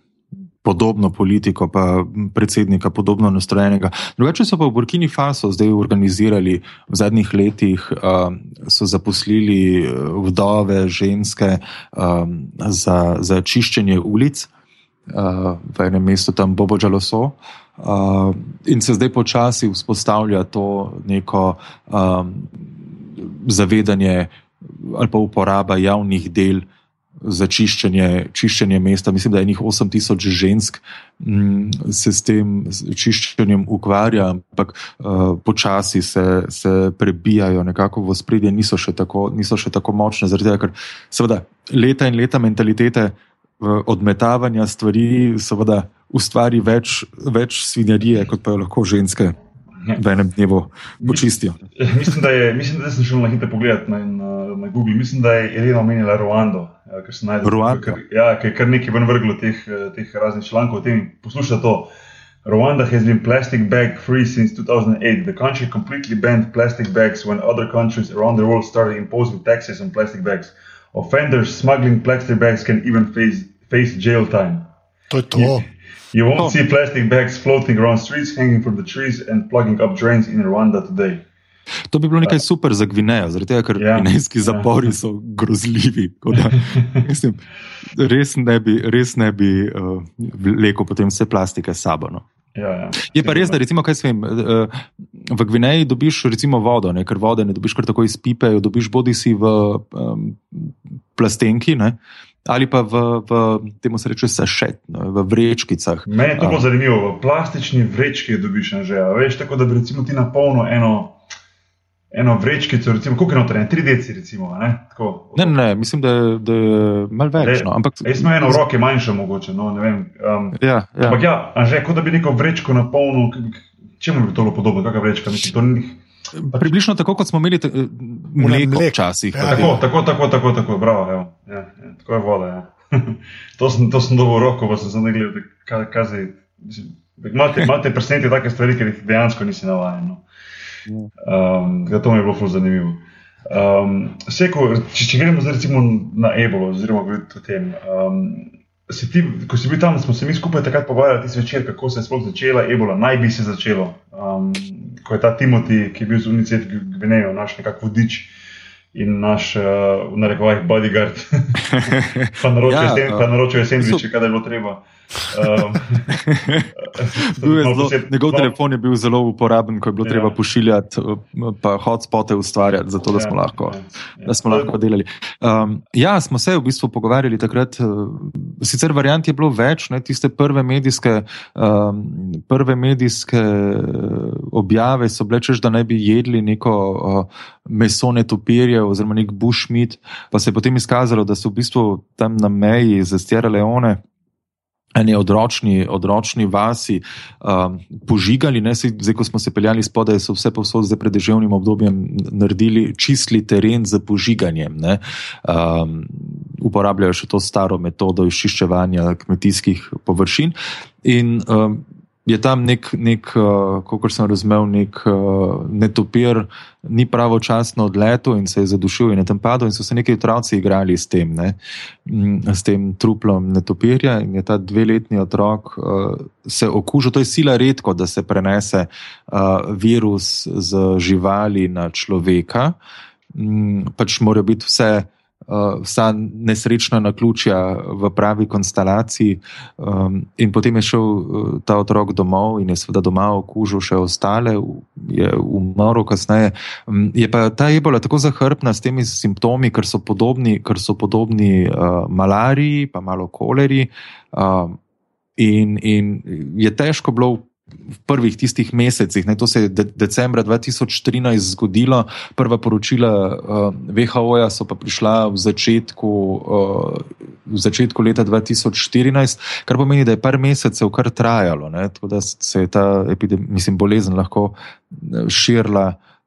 podobno politiko, pa predsednika, podobno nastrojenega. Drugače so pa v Burkini Faso zdaj organizirali v zadnjih letih, um, so zaposlili uh, vdove, ženske um, za, za čiščenje ulic uh, v enem mestu tam Bobo Džaloso. Uh, in se zdaj počasi vzpostavlja to neko um, zavedanje ali pa uporaba javnih del uh, za čiščenje, čiščenje mesta. Mislim, da je njih 8000 žensk m, mm, se s tem čiščenjem ukvarja, ampak uh, počasi se, se prebijajo nekako v spredje, niso še tako, niso še tako močne. Zaradi tega, ker seveda leta in leta mentalitete uh, odmetavanja stvari seveda ustvari več, več svinjarije, kot pa jo lahko ženske v enem dnevu počistijo. Mislim, da, je, mislim, da sem šel na hitro pogled na, na, na Google. Mislim, da je Elena omenila Ruando. Ja, ker se najde Ruanda. Ja, ker je kar nekaj ven vrglo teh, teh raznih člankov o tem. Poslušaj to. Rwanda has been plastic bag free since 2008. The country completely banned plastic bags when other countries around the world started imposing taxes on plastic bags. Offenders smuggling plastic bags can even face, face jail time. To je to. You won't oh. see plastic bags floating around streets, hanging from the trees, and plugging up drains in Rwanda today. To bi bilo nekaj super za Gvinejo, zaradi tega, ker ja, gvinejski zapori ja. so grozljivi. Da, mislim, res ne bi, res ne bi uh, vlekel potem vse plastike sabo. No. Ja, ja. Je pa res, da recimo, vem, uh, v Gvineji dobiš recimo vodo, ne, ker vode ne dobiš kar tako iz pipe, jo dobiš bodi si v um, plastenki. Ne, ali pa v, v temu se reče sašet, no, v vrečkicah. Meni je to zelo zanimivo, v plastični vrečki dobiš že, veš, tako da bi recimo ti napolnil eno. Eno vrečkico, recimo, koliko je noter, tri deci, recimo. Ne, Tako, ne, ne, mislim, da, da je malo več. No, ampak... Jaz sem eno v roki manjše, mogoče. No, um, ja, ja. Ampak ja, že kot da bi neko vrečko napolnil, čemu bi to bilo podobno, kakšna vrečka. Mislim, to ni, Približno tako, kot smo imeli eh, mleko včasih. Ja, tako, tako, tako, tako, tako, bravo. Ja, ja, tako je voda. Ja. to sem, sem dobil roko, pa sem se ne gledal, kaj, kaj zdaj. Malo te presenetijo take stvari, ker jih dejansko nisi navaden. No. Um, to mi je bilo zelo zanimivo. Um, seko, če, če gremo zdaj na ebolo, oziroma govoriti o tem. Um, ti, ko si bil tam, smo se mi skupaj takrat pogovarjali, ti zvečer, kako se je sploh začela ebola, naj bi se začelo. Um, ko je ta Timothy, ki je bil z UNICEF Gvinejo, naš nekakšen vodič in naš, uh, v narekovajih, bodyguard, pa naročil je sendviče, kadar je bilo treba. Um, zelo, poseb, njegov no, telefon je bil zelo uporaben, ko je bilo ja. treba pošiljati, pa hotspote ustvarjati, zato da smo ja, lahko, ja, ja. Da smo lahko delali. Um, ja, smo se v bistvu pogovarjali takrat. Uh, sicer variant je bilo več, ne, tiste prve medijske, um, prve medijske uh, objave so bile, češ, da naj bi jedli neko uh, meso netopirje oziroma nek bušmit, pa se je potem izkazalo, da so v bistvu tam na meji za Stjera Leone eni odročni, odročni vasi um, požigali. Ne, zdaj, ko smo se peljali spodaj, so vse posod zdaj pred državnim obdobjem naredili čistli teren za požiganjem. Ne, um, uporabljajo še to staro metodo izčiščevanja kmetijskih površin. In, um, je tam nek, nek uh, kot sem razumel, nek uh, netopir, ni pravočasno odletel in se je zadušil in je tam padel, in so se neki otroci igrali s tem, ne, mm, s tem truplom netopirja. In je ta dveletni otrok uh, se okužil, to je sila redko, da se prenese uh, virus z živali na človeka. Um, pač morajo biti vse uh, vsa nesrečna naključja v pravi konstelaciji. Um, in potem je šel uh, ta otrok domov in je seveda doma okužil še ostale, je umrl kasneje. Um, je pa ta ebola tako zahrbna s temi simptomi, ker so podobni, ker so podobni uh, malariji, pa malo koleri. Uh, in, in je težko bilo v prvih tistih mesecih. Ne, to se je de decembra 2013 zgodilo, prva poročila uh, eh, WHO-ja so pa prišla v začetku, uh, v začetku leta 2014, kar pomeni, da je par mesecev kar trajalo, ne, tako da se je ta mislim, bolezen lahko eh,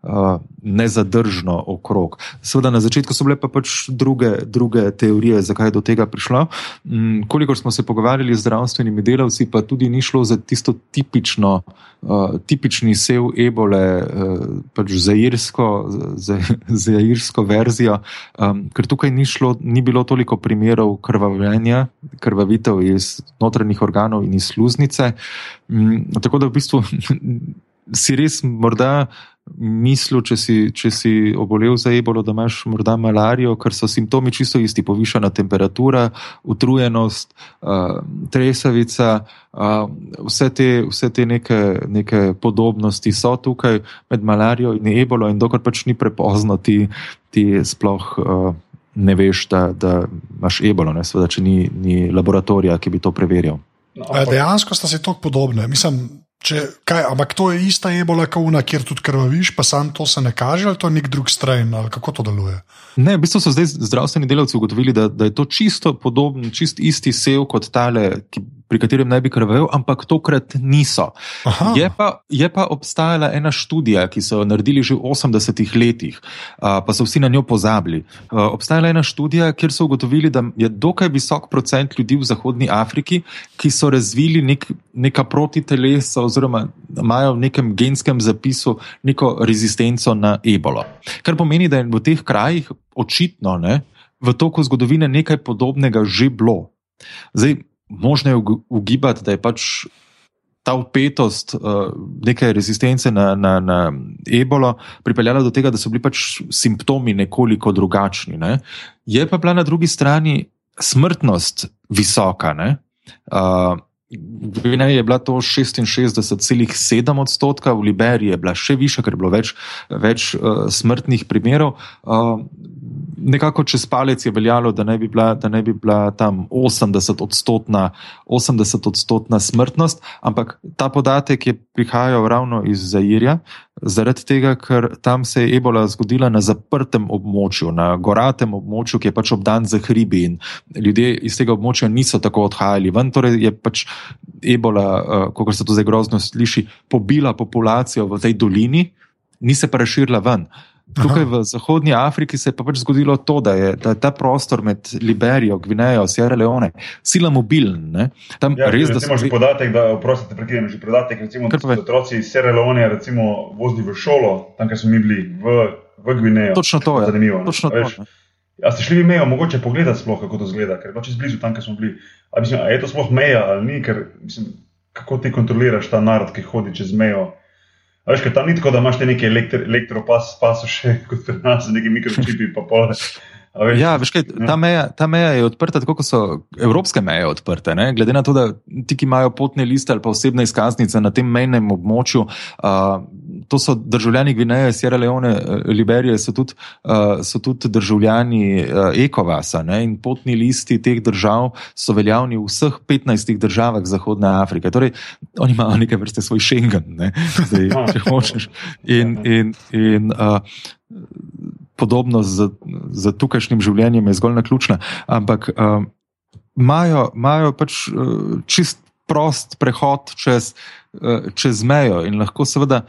širila nezadržno okrog. Seveda, na začetku so bile pa pač druge, druge teorije, zakaj je do tega prišlo. Mm, kolikor smo se pogovarjali z zdravstvenimi delavci, pa tudi ni šlo za tisto tipično, uh, tipični sev ebole, uh, pač za, irsko, za, za irsko verzijo, um, ker tukaj ni, šlo, ni bilo toliko primerov krvavljenja, krvavitev iz notranjih organov in iz sluznice. Um, tako da v bistvu si res morda mislil, če si, če si obolel za ebolo, da imaš morda malarijo, ker so simptomi čisto isti, povišana temperatura, utrujenost, uh, tresavica, uh, vse te, vse te neke, neke podobnosti so tukaj med malarijo in ebolo, in dokler pač ni prepozno, ti, ti sploh. Uh, Ne veš, da, da imaš ebolo, ne, sveda, če ni, ni laboratorija, ki bi to preverjal. No, dejansko sta si tako podobne. Mislim, Če, kaj, ampak to je ista ebola, kauna, kjer tudi krvaviš, pa sam to se ne kaže, ali to je nek drug strain, ali kako to deluje? Ne, v bistvu so zdaj zdravstveni delavci ugotovili, da, da je to čisto podoben, čist isti sev kot tale, ki pri katerem naj bi krvavel, ampak tokrat niso. Je pa, je pa obstajala ena študija, ki so jo naredili že v 80-ih letih, pa so vsi na njo pozabili. Obstajala je ena študija, kjer so ugotovili, da je dokaj visok procent ljudi v Zahodnji Afriki, ki so razvili nek, neka protitelesa oziroma imajo v nekem genskem zapisu neko rezistenco na ebolo. Kar pomeni, da je v teh krajih očitno ne, v toku zgodovine nekaj podobnega že bilo. Zdaj, možno je ugibati, da je pač ta upetost uh, neke rezistence na, na, na ebolo pripeljala do tega, da so bili pač simptomi nekoliko drugačni. Ne? Je pa bila na drugi strani smrtnost visoka. Uh, v Gvineji je bila to 66,7 odstotka, v Liberiji je bila še više, ker je bilo več, več uh, smrtnih primerov. Uh, nekako čez palec je veljalo, da naj bi bila, naj bi bila tam 80 odstotna, 80 odstotna smrtnost, ampak ta podatek je prihajal ravno iz Zairja, zaradi tega, ker tam se je ebola zgodila na zaprtem območju, na goratem območju, ki je pač obdan z hribi in ljudje iz tega območja niso tako odhajali. Ven torej je pač ebola, uh, kot se to zdaj grozno sliši, pobila populacijo v tej dolini, ni se pa razširila ven. Tukaj v Zahodnji Afriki se je pa pač zgodilo to, da je, da je ta prostor med Liberijo, Gvinejo, Sierra Leone sila mobilen. Ne? Tam Ja, res, da recimo, so že podatek, da, oprostite, prekinem, že podatek, recimo, da so se otroci iz Sierra Leone recimo vozili v šolo, tam, kjer smo mi bili, v, v Gvinejo. Točno to je. Zanimivo. ne? Točno to, ne. A ste šli v mejo, mogoče pogledati sploh, kako to zgleda, ker pač blizu tam, kjer smo bili. A, mislim, a je to sploh meja ali ni, ker mislim, kako ti kontroliraš ta narod, ki hodi čez mejo. A veš, ker tam ni tako, da imaš te neke elektri, elektropas, pasoše, kot pri nas, neki mikročipi, pa pol. A veš, Ja, veš kaj, ta, meja, ta meja je odprta, tako kot so evropske meje odprte. Ne? Glede na to, da ti, ki imajo potne liste ali pa osebne izkaznice na tem mejnem območju, uh, to so državljani Gvineje, Sierra Leone, eh, Liberije, so tudi, uh, so tudi državljani uh, Ekovasa. Ne? In potni listi teh držav so veljavni v vseh 15 državah Zahodne Afrike. Torej, oni imajo neke vrste svoj Schengen, ne? Zdaj, če hočeš. In, in, in, uh, podobno z, z tukajšnjim življenjem je zgolj naključna, ampak um, imajo uh, pač uh, čist prost prehod čez, uh, čez mejo in lahko seveda.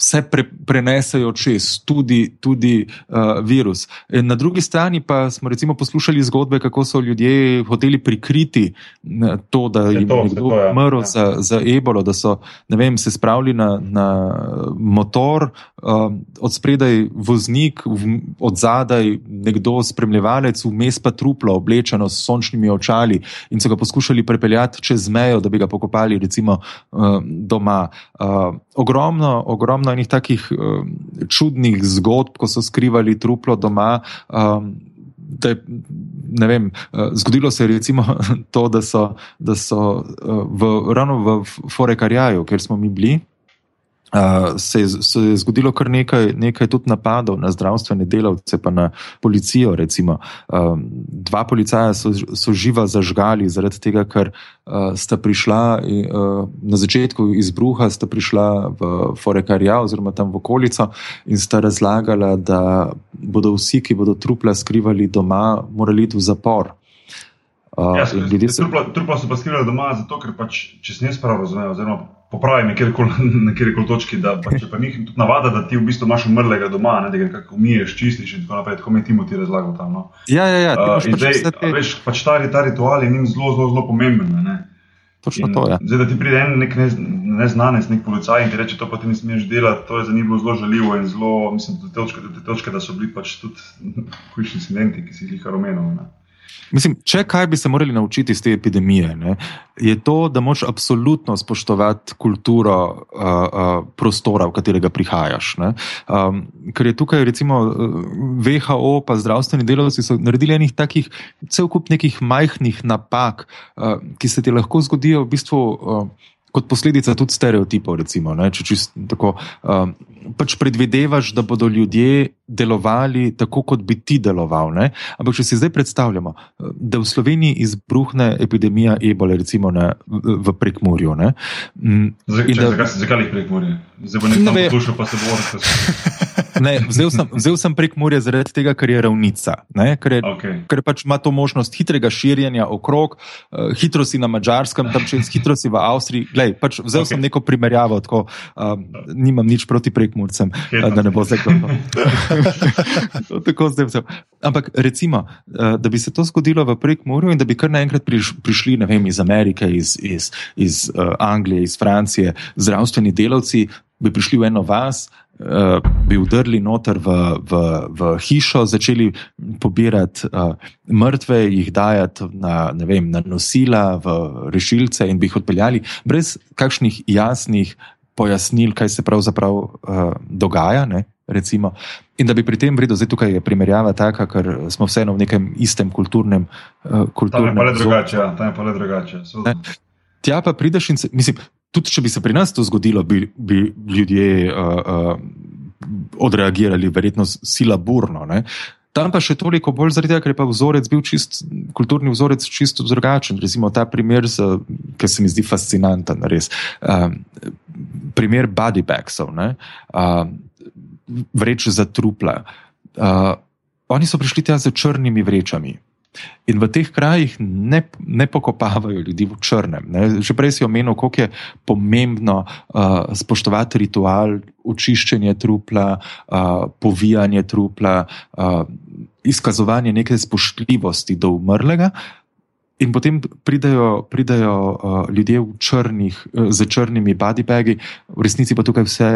Vse pre, prenesejo čez, tudi, tudi uh, virus. Na drugi strani pa smo recimo poslušali zgodbe, kako so ljudje hoteli prikriti ne, to, da Je jim to, je se nekdo to, ja. umrl Ja. za, za ebolo, da so ne vem, se spravili na, na motor, um, od spredaj voznik, v, od zadaj nekdo spremljevalec, vmes pa truplo, oblečeno s sončnimi očali in so ga poskušali prepeljati čez mejo, da bi ga pokopali, recimo uh, doma. Uh, ogromno, ogromno enih takih um, čudnih zgodb, ko so skrivali truplo doma. Um, Da je, ne vem, eh, zgodilo se je recimo to, da so, da so eh, v, ravno v Forekarjaju, kjer smo mi bili, Uh, se, je, se je zgodilo kar nekaj, nekaj tudi napadov na zdravstvene delavce, pa na policijo. Recimo. Um, dva policaja so, so živa zažgali, zaradi tega, ker uh, sta prišla uh, na začetku izbruha, sta prišla v Forekarja oziroma tam v okolico in sta razlagala, da bodo vsi, ki bodo trupla skrivali doma, morali iti v zapor. Uh, Ja, ljudje so. trupla, trupla so pa skrivali doma, zato ker pač, če sem jaz prav razumel, oziroma popravim na kjerkoli točki, da pa, če pa njih tudi navada, da ti v bistvu imaš umrlega doma, ne, da ga nekako umiješ, čistiš in tako naprej, tako mi je Timoti razlagal tam. No. Ja, ja, ja, ti Uh, in pač zdaj, te- veš, pač ta, ta ritual je njim zelo, zelo, zelo pomemben. Ne. Točno In to je. Ja. Zdaj, da ti pride en nek nez, neznanec, nek policaj in ti reče, to pa ti ne smeš delati, to je za njih bilo zelo žaljivo in zelo, mislim, do te točke, do te točke da so bili pač tudi hujši incidenti, ki si jih omenil. Mislim, če kaj bi se morali naučiti iz te epidemije, ne, je to, da moš absolutno spoštovati kulturo uh, uh, prostora, v katerega prihajaš. Ne. Um, ker je tukaj, recimo, uh, WHO, pa zdravstveni delavci so naredili enih takih, cel kup nekih majhnih napak, uh, ki se ti lahko zgodijo v bistvu. Uh, Kot posledica tudi stereotipov, recimo, ne, če čist tako. Um, pač predvidevaš, da bodo ljudje delovali tako, kot bi ti deloval. Ne? Ampak, če si zdaj predstavljamo, da v Sloveniji izbruhne epidemija ebole, recimo na, v, Prekmurju. Ne? In če, da- zakaj, zakaj jih prek morja? Zdaj bo Ne nekdo vem. poslušal, pa se bo vrnil. Ne, vzel, sem, vzel sem Prekmurje zaradi tega, ker je ravnica, ne? ker, je, Okay. ker pač ima to možnost hitrega širjenja okrog, uh, hitro si na Mačarskem, tam čez hitro si v Avstriji. Glej, pač vzel okay. sem neko primerjavo, tako um, nimam nič proti Prekmurcem, okay. da ne bo zdaj kdo. Tako zdaj vzel. Ampak recimo, eh, da bi se to zgodilo v Prekmurju in da bi kar naenkrat priš, prišli vem, iz Amerike, iz, iz, iz uh, Anglije, iz Francije, zdravstveni delavci, bi prišli v eno vas, uh, bi vdrli noter v, v, v hišo, začeli pobirati uh, mrtve, jih dajati na, ne vem, na nosila, v rešilce in bi jih odpeljali brez kakšnih jasnih pojasnil, kaj se pravzaprav uh, dogaja. Ne? Recimo. In da bi pri tem vredno, zdaj tukaj je primerjava taka, ker smo vseeno v nekem istem kulturnem, uh, Tam je kulturnem pa le drugače. Ja, tam je pa le drugače. Tja pa prideš in se, mislim, tudi če bi se pri nas to zgodilo, bi, bi ljudje uh, uh, odreagirali, verjetno sila burno. Ne? Tam pa še toliko bolj zaradi tega, ker je pa vzorec bil čist, kulturni vzorec čisto drugačen. Recimo ta primer, z- ki se mi zdi fascinanten, res. Um, primer body bagsov, ne, uh, vreč za trupla. Uh, oni so prišli tja z črnimi vrečami. In v teh krajih ne, ne pokopavajo ljudi v črnem. Ne. Že prej si omenil, kako je pomembno uh, spoštovati ritual očiščenja trupla, uh, povijanje trupla, uh, izkazovanje neke spoštljivosti do umrlega. In potem pridajo, pridajo uh, ljudje črnih, uh, z črnimi bodybagi, v resnici pa tukaj vse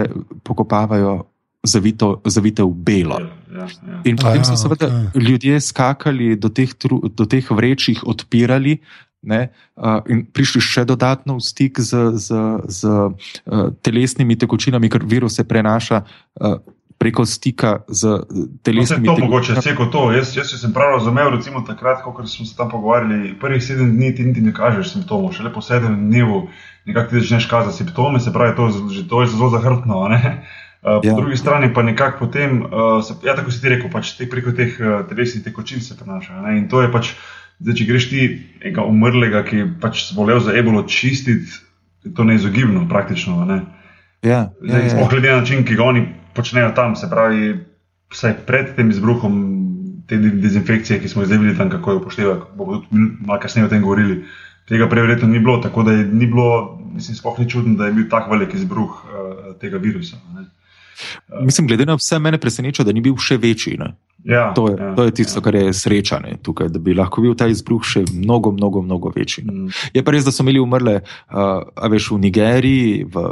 pokopavajo zavito, zavite v belo. Ja, ja, ja. In potem Aja, so seveda okay. ljudje skakali do teh, tru, do teh vreč, jih odpirali. Ne, uh, in prišli še dodatno v stik z, z, z uh, telesnimi tekočinami, ker virus se prenaša uh, preko stika z uh, No, telesnimi to mogoče, tekočinami. vse kot to. Jaz, jaz sem prav razumel, recimo takrat, ko smo se tam pogovarjali, prvih sedem dni ti niti ne kažeš simptomov, šele po sedem dnevu nekako ti začneš kazati simptome, se pravi, to, to je zelo zahrtno. a ne. Uh, po Ja. ja. drugi strani pa nekako potem, uh, se, ja, tako si ti rekel, pač te, preko teh uh, telesnih tekočin se prenaša. Ne? In to je pač, zdaj, če greš ti enega umrlega, ki je pač zbolel za ebolo, čistiti, je to neizogibno praktično. Ne? Ja, Zdaj, ja, sploh ja. glede na način, ki ga oni počnejo tam, se pravi, vsaj pred tem izbruhom te de- dezinfekcije, ki smo jih zdaj videli tam, kako jo upoštevajo, bomo tudi malo kasneje o tem govorili. Tega prej verjetno ni bilo, tako da je ni bilo, mislim, sploh ni čudno, da je bil tak velik izbruh uh, tega virusa. Ne? Mislim, glede na vse, mene preseneča, da ni bil še večji. Ne. Ja, To je, ja, to je tisto, ja. kar je srečanje tukaj, da bi lahko bil ta izbruh še mnogo, mnogo, mnogo večji. Mm. Je pa res, da so imeli umrle, uh, a veš, v Nigeriji, v,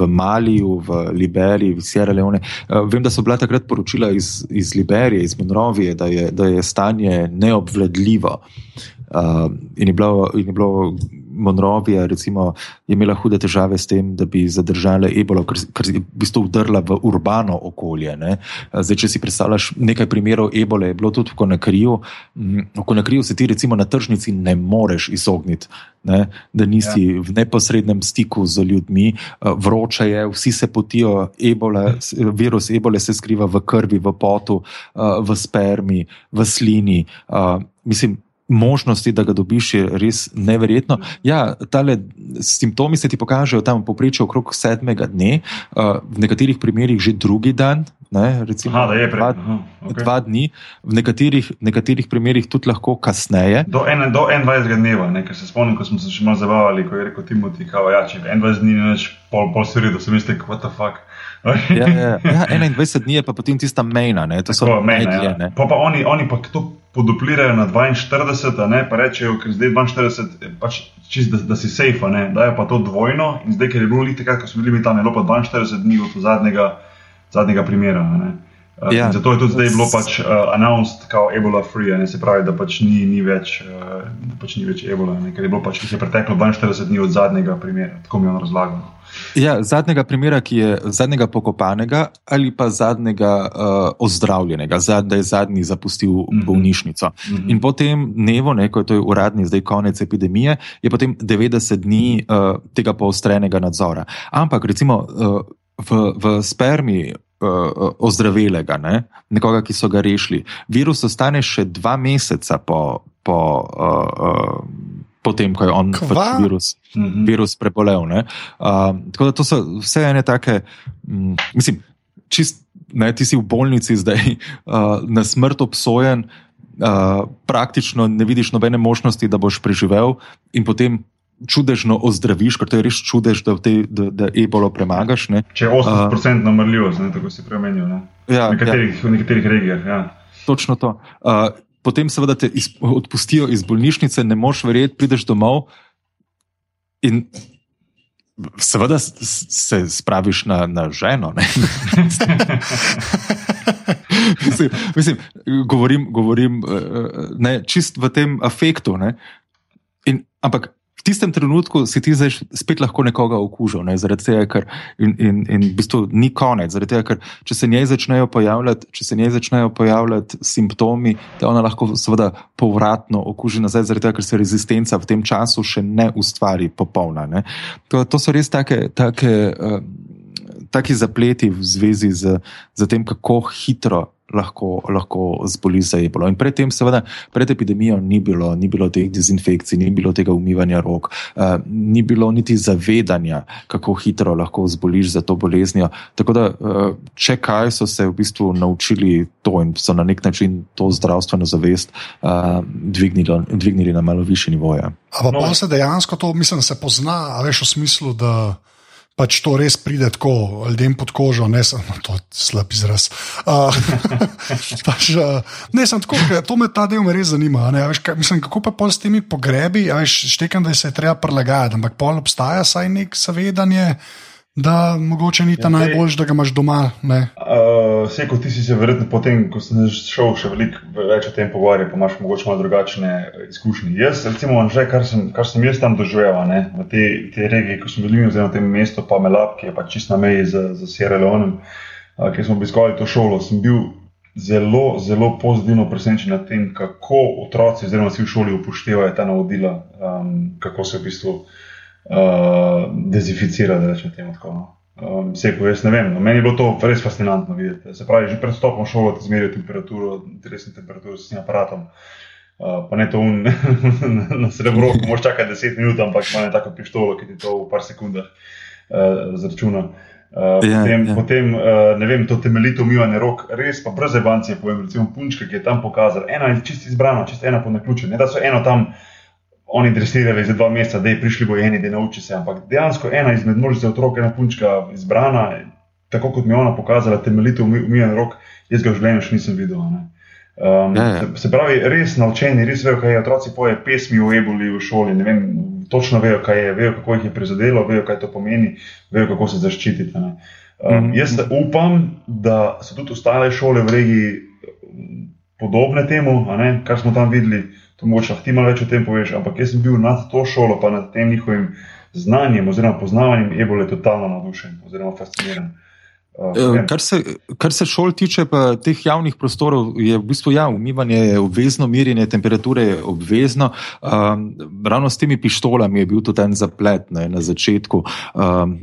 v Maliju, v Liberiji, v Sierra Leone. Uh, vem, da so bila takrat poročila iz, iz Liberije, iz Monrovije, da je, da je stanje neobvladljivo. Uh, in, je bilo, in je bilo Monrovija, recimo, je imela hude težave s tem, da bi zadržala ebolo, ker, ker je v bistvu vdrla v urbano okolje. Ne? Zdaj, če si predstavljaš nekaj primerov ebole, je bilo tudi v Konakriju. Mm, V Konakriju se ti recimo na tržnici ne moreš izogniti, ne? da nisi ja. v neposrednem stiku z ljudmi, vroče je, vsi se potijo, ebola, virus ebole se skriva v krvi, v potu, v spermi, v slini. Mislim, možnosti, da ga dobiš, je res neverjetno. Ja, tale simptomi se ti pokažejo tam v povprečju okrog sedmega dne, uh, v nekaterih primerjih že drugi dan. Ne, recimo, Aha, da je dva, Aha, okay. dva dni, v nekaterih, nekaterih primerjih tudi lahko kasneje. Do, ene, do 21. dneva, ne, ker se spomnim, ko smo se še malo zabavali, ko je rekel Timothy, kao, ja, če 21 dni ne več pol, pol sredo, sem mislil, what the fuck. Ja, ja, ja, 21 dni je pa potem tista mejna, ne, to so Tako, mejna, najdlje, ja. ne. Pa, pa oni, oni pa to poduplirajo na 42, a ne, pa rečejo, ker zdaj 42, je pač čist, da, da si safe, ne, dajo pa to dvojno in zdaj, ker je bilo lite, ko smo bili mi tam, je bilo pa 42 dni od zadnjega, zadnjega primera. ne. Uh, Ja. in Zato je tudi zdaj bilo pač uh, announced kao ebola free, ne se pravi, da pač ni, ni, več, uh, da pač ni več ebola, ne, ker je bilo pač, je preteklo 42 dni od zadnjega primera, tako mi je on razlagal. Ja, zadnjega primera, ki je zadnjega pokopanega ali pa zadnjega uh, ozdravljenega, zad, da je zadnji zapustil Mhm. bolnišnico. Mhm. In potem dnevo, ne, ko je to uradni, zdaj konec epidemije, je potem 90 dni uh, tega poostrenega nadzora. Ampak recimo uh, v, v spermi. Ozdravelega, ne? nekoga, ki so ga rešili. Virus ostane še dva meseca po, po, uh, uh, po tem, ko je on Kva? pač virus Mhm. virus prebolel. ne. Uh, tako da to so vse ene take, um, mislim, čist, ne, ti si v bolnici zdaj uh, na smrt obsojen, uh, praktično ne vidiš nobene možnosti, da boš preživel, in potem čudežno ozdraviš, ker to je res čudež, da, v tej, da, da ebolo premagaš. Ne. Če je 80% namrljivost, ne, tako si premenil. Ne. Ja, V nekaterih, v nekaterih regijah. Ja. Točno to. Uh, potem, seveda, te iz, odpustijo iz bolnišnice, ne moš verjeti, prideš domov in seveda se spraviš na, na ženo. mislim, mislim, govorim, govorim uh, ne, čist v tem afektu. ne. In, ampak v tistem trenutku si ti zdaj spet lahko nekoga okužil, ne, zaradi tega, ker in, in, in v bistvu ni konec. Zaradi tega, ker če se njej začnejo pojavljati, če se njej začnejo pojavljati simptomi, da ona lahko seveda povratno okuži nazaj, zaradi tega, ker se rezistenca v tem času še ne ustvari popolna. Ne. To, to so res take. take uh, Taki zapleti v zvezi z, z tem, kako hitro lahko, lahko zboli za ebolo. In predtem, seveda, pred epidemijo ni bilo, ni bilo teh dezinfekcij, ni bilo tega umivanja rok, uh, ni bilo niti zavedanja, kako hitro lahko zboliš za to boleznijo. Tako da, uh, če kaj so se v bistvu naučili to in so na nek način to zdravstveno zavest uh, dvignili, dvignili na malo više nivoje. Ampak no. pa se dejansko to, mislim, se pozna, a veš v smislu, da pač to res pride tako ljudem pod kožo, ne samo to slab izraz. Uh, pač, uh, ne, sem tako, to me ta del me res zanima. Veš, kaj, mislim, kako pa pol s temi pogrebi, veš, štekam, da se je treba prilagajati, ampak pol obstaja saj nek zavedanje da mogoče ni ta ja, najboljši, da ga imaš doma. Uh, Vse, kot ti si se verjetno potem, ko si šel še veliko več o tem pogovarjati, pa imaš mogoče malo drugačne izkušnje. Jaz, recimo, že kar sem, kar sem jaz tam doživel, ne, v tej te regiji, ko smo bili v tem mestu, pa Melab, ki je pa čist na meji z, z Sierra Leone, uh, ki smo obiskovali to šolo, sem bil. Zelo, zelo pozitivno presenečen nad tem, kako otroci, oziroma vsi v šoli upoštevajo ta navodila, um, kako se v bistvu uh, uh, dezinficira, da rečem temu tako. No. Um, Sej, jaz ne vem, no, meni je bilo to res fascinantno videti. Se pravi, že pred stopom šolo ti zmerijo temperaturo, resno temperaturo s tem aparatom. Uh, pa ne to un, na srebro, ko moš čakati 10 minut, ampak ima tako pištolo, ki ti to v par sekundah uh, zračuna. Uh, ja, potem, ja. potem uh, ne vem, to temeljito umivanje rok, res pa brez evancije, povem, recimo punčka, ki je tam pokazala, ena je čisto izbrana, čisto ena po naključju, ne da so eno tam oni dresirali za dva meseca, da je prišli bo eni, da nauči se. Ampak dejansko ena izmed množice otrok, ena punčka izbrana, tako kot mi je ona pokazala, temeljito umijen rok, jaz ga v življenju še nisem videl. Um, ja, ja. Se, se pravi, res naučeni, res vejo, kaj je. Otroci poje pesmi o eboli v šoli, ne vem, točno vejo, kaj je, vejo, kako jih je prizadelo, vejo, kaj to pomeni, vejo, kako se zaščititi. Um, mm -hmm. Jaz upam, da so tudi ostale šole v regiji podobne temu, kar smo tam videli to mogoče ti malo več o tem poveš, ampak jaz sem bil nad to šolo, pa nad tem njihovim znanjem oziroma poznavanjem ebole totalno navdušen oziroma fasciniran. Uh, kar, se, kar se šol tiče, pa teh javnih prostorov, je v bistvu ja, umivanje je obvezno, merjenje temperature je obvezno. Um, ravno s temi pištolami je bil tudi en zaplet ne, na začetku. Um,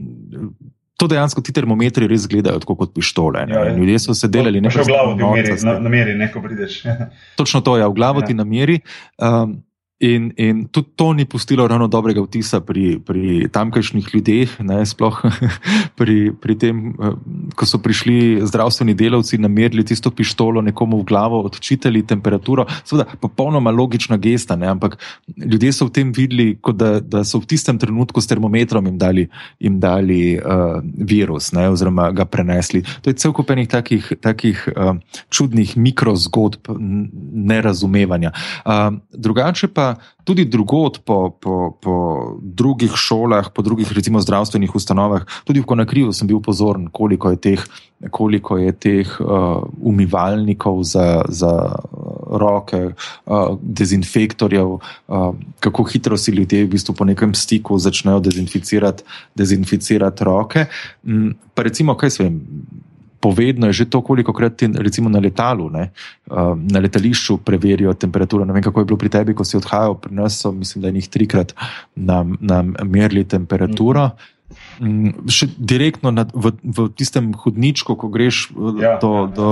to dejansko ti termometri res gledajo kot pištole. Ja, ja. Ljudje so se delali nekaj. Še v glavo ti meri, na, na meri, neko prideš. Točno to je, ja, v glavo ja. ti nameri. Um, In, in tudi to ni pustilo ravno dobrega vtisa pri, pri tamkajšnjih ljudeh, ne, sploh pri, pri tem, eh, ko so prišli zdravstveni delavci, namerili tisto pištolo nekomu v glavo, odčitali temperaturo. Seveda, popolnoma logična gesta, ne, ampak ljudje so v tem videli, da, da so v tistem trenutku s termometrom jim dali, jim dali uh, virus, ne, oziroma ga prenesli. To je cel kup enih takih, takih uh, čudnih mikrozgodb nerazumevanja. Uh, drugače pa tudi drugot po, po, po drugih šolah, po drugih recimo zdravstvenih ustanovah, tudi v Konakriju sem bil pozoren, koliko je teh, koliko je teh uh, umivalnikov za, za roke, uh, dezinfektorjev, uh, kako hitro si ljudje v bistvu po nekem stiku začnejo dezinficirati, dezinficirati roke. Um, pa recimo, kaj se vem povedno je že to, koliko krat ti recimo na letalu, ne, uh, na letališču preverijo temperaturo. Ne vem, kako je bilo pri tebi, ko si odhajal, pri nas so, mislim, da jih trikrat nam, nam merili temperaturo. Mm, še direktno nad, v, v tistem hodničku, ko greš ja, do, ja. do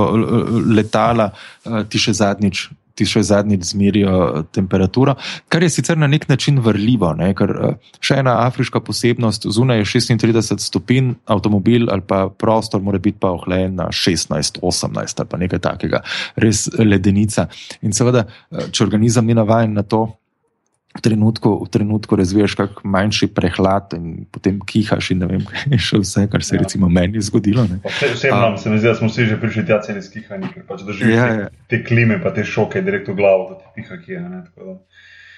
letala, uh, ti še zadnjič ti še zadnjič zmerijo eh, temperaturo, kar je sicer na nek način vrljivo. Ne? Ker eh, še ena afriška posebnost, zunaj je 36 stopinj, avtomobil ali pa prostor mora biti pa ohlajen na 16, 18 ali pa nekaj takega, res ledenica. In seveda, eh, če organizem ni navaden na to, v trenutku, v trenutku razviješ kak manjši prehlad in potem kihaš in ne vem, kaj je še vse, kar se je ja. recimo meni zgodilo. Osebno se mi zdi, da smo vsi že prišli tja celi skihani, ker pač doživljamo ja, ja. te klime, pa te šoke direkt v glavo, da ti piha kje. Ne,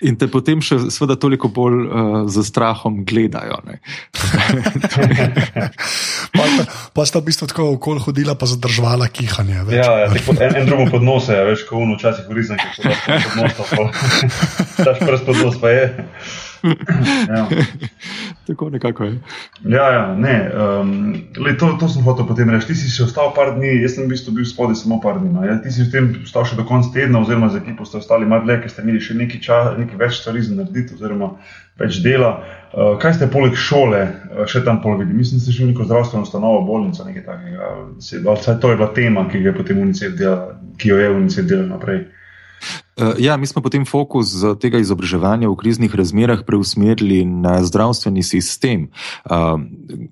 In te potem še seveda toliko bolj uh, z strahom gledajo. pa, pa sta v bistvu tako okoli hodila, pa zadržala kihanje. Več. Ja, ja en, en drugo podnose, ja, veš, ko uno včasih vrizem, ki so pod nosom. Taš prst pod nos pa je. Ja. Tako nekako je. Ja, ja ne. Um, le, to, to sem hotel potem reči. Ti si še ostal par dni, jaz sem v bistvu bil spodaj samo par dni. No. Ja, ti si v tem ostal še do konca tedna, oziroma z ekipo ste ostali malo dlje, ker ste imeli še nekaj, čas, nekaj več stvari za narediti, oziroma več dela. Uh, kaj ste poleg šole uh, še tam pol videli? Mislim, da ste šli v neko zdravstveno ustanovo, bolnico, nekaj takega. Vsaj to je bila tema, ki, je potem delal, ki jo je UNICEF delal naprej. Uh, ja, mi smo potem fokus tega izobraževanja v kriznih razmerah preusmerili na zdravstveni sistem. Uh,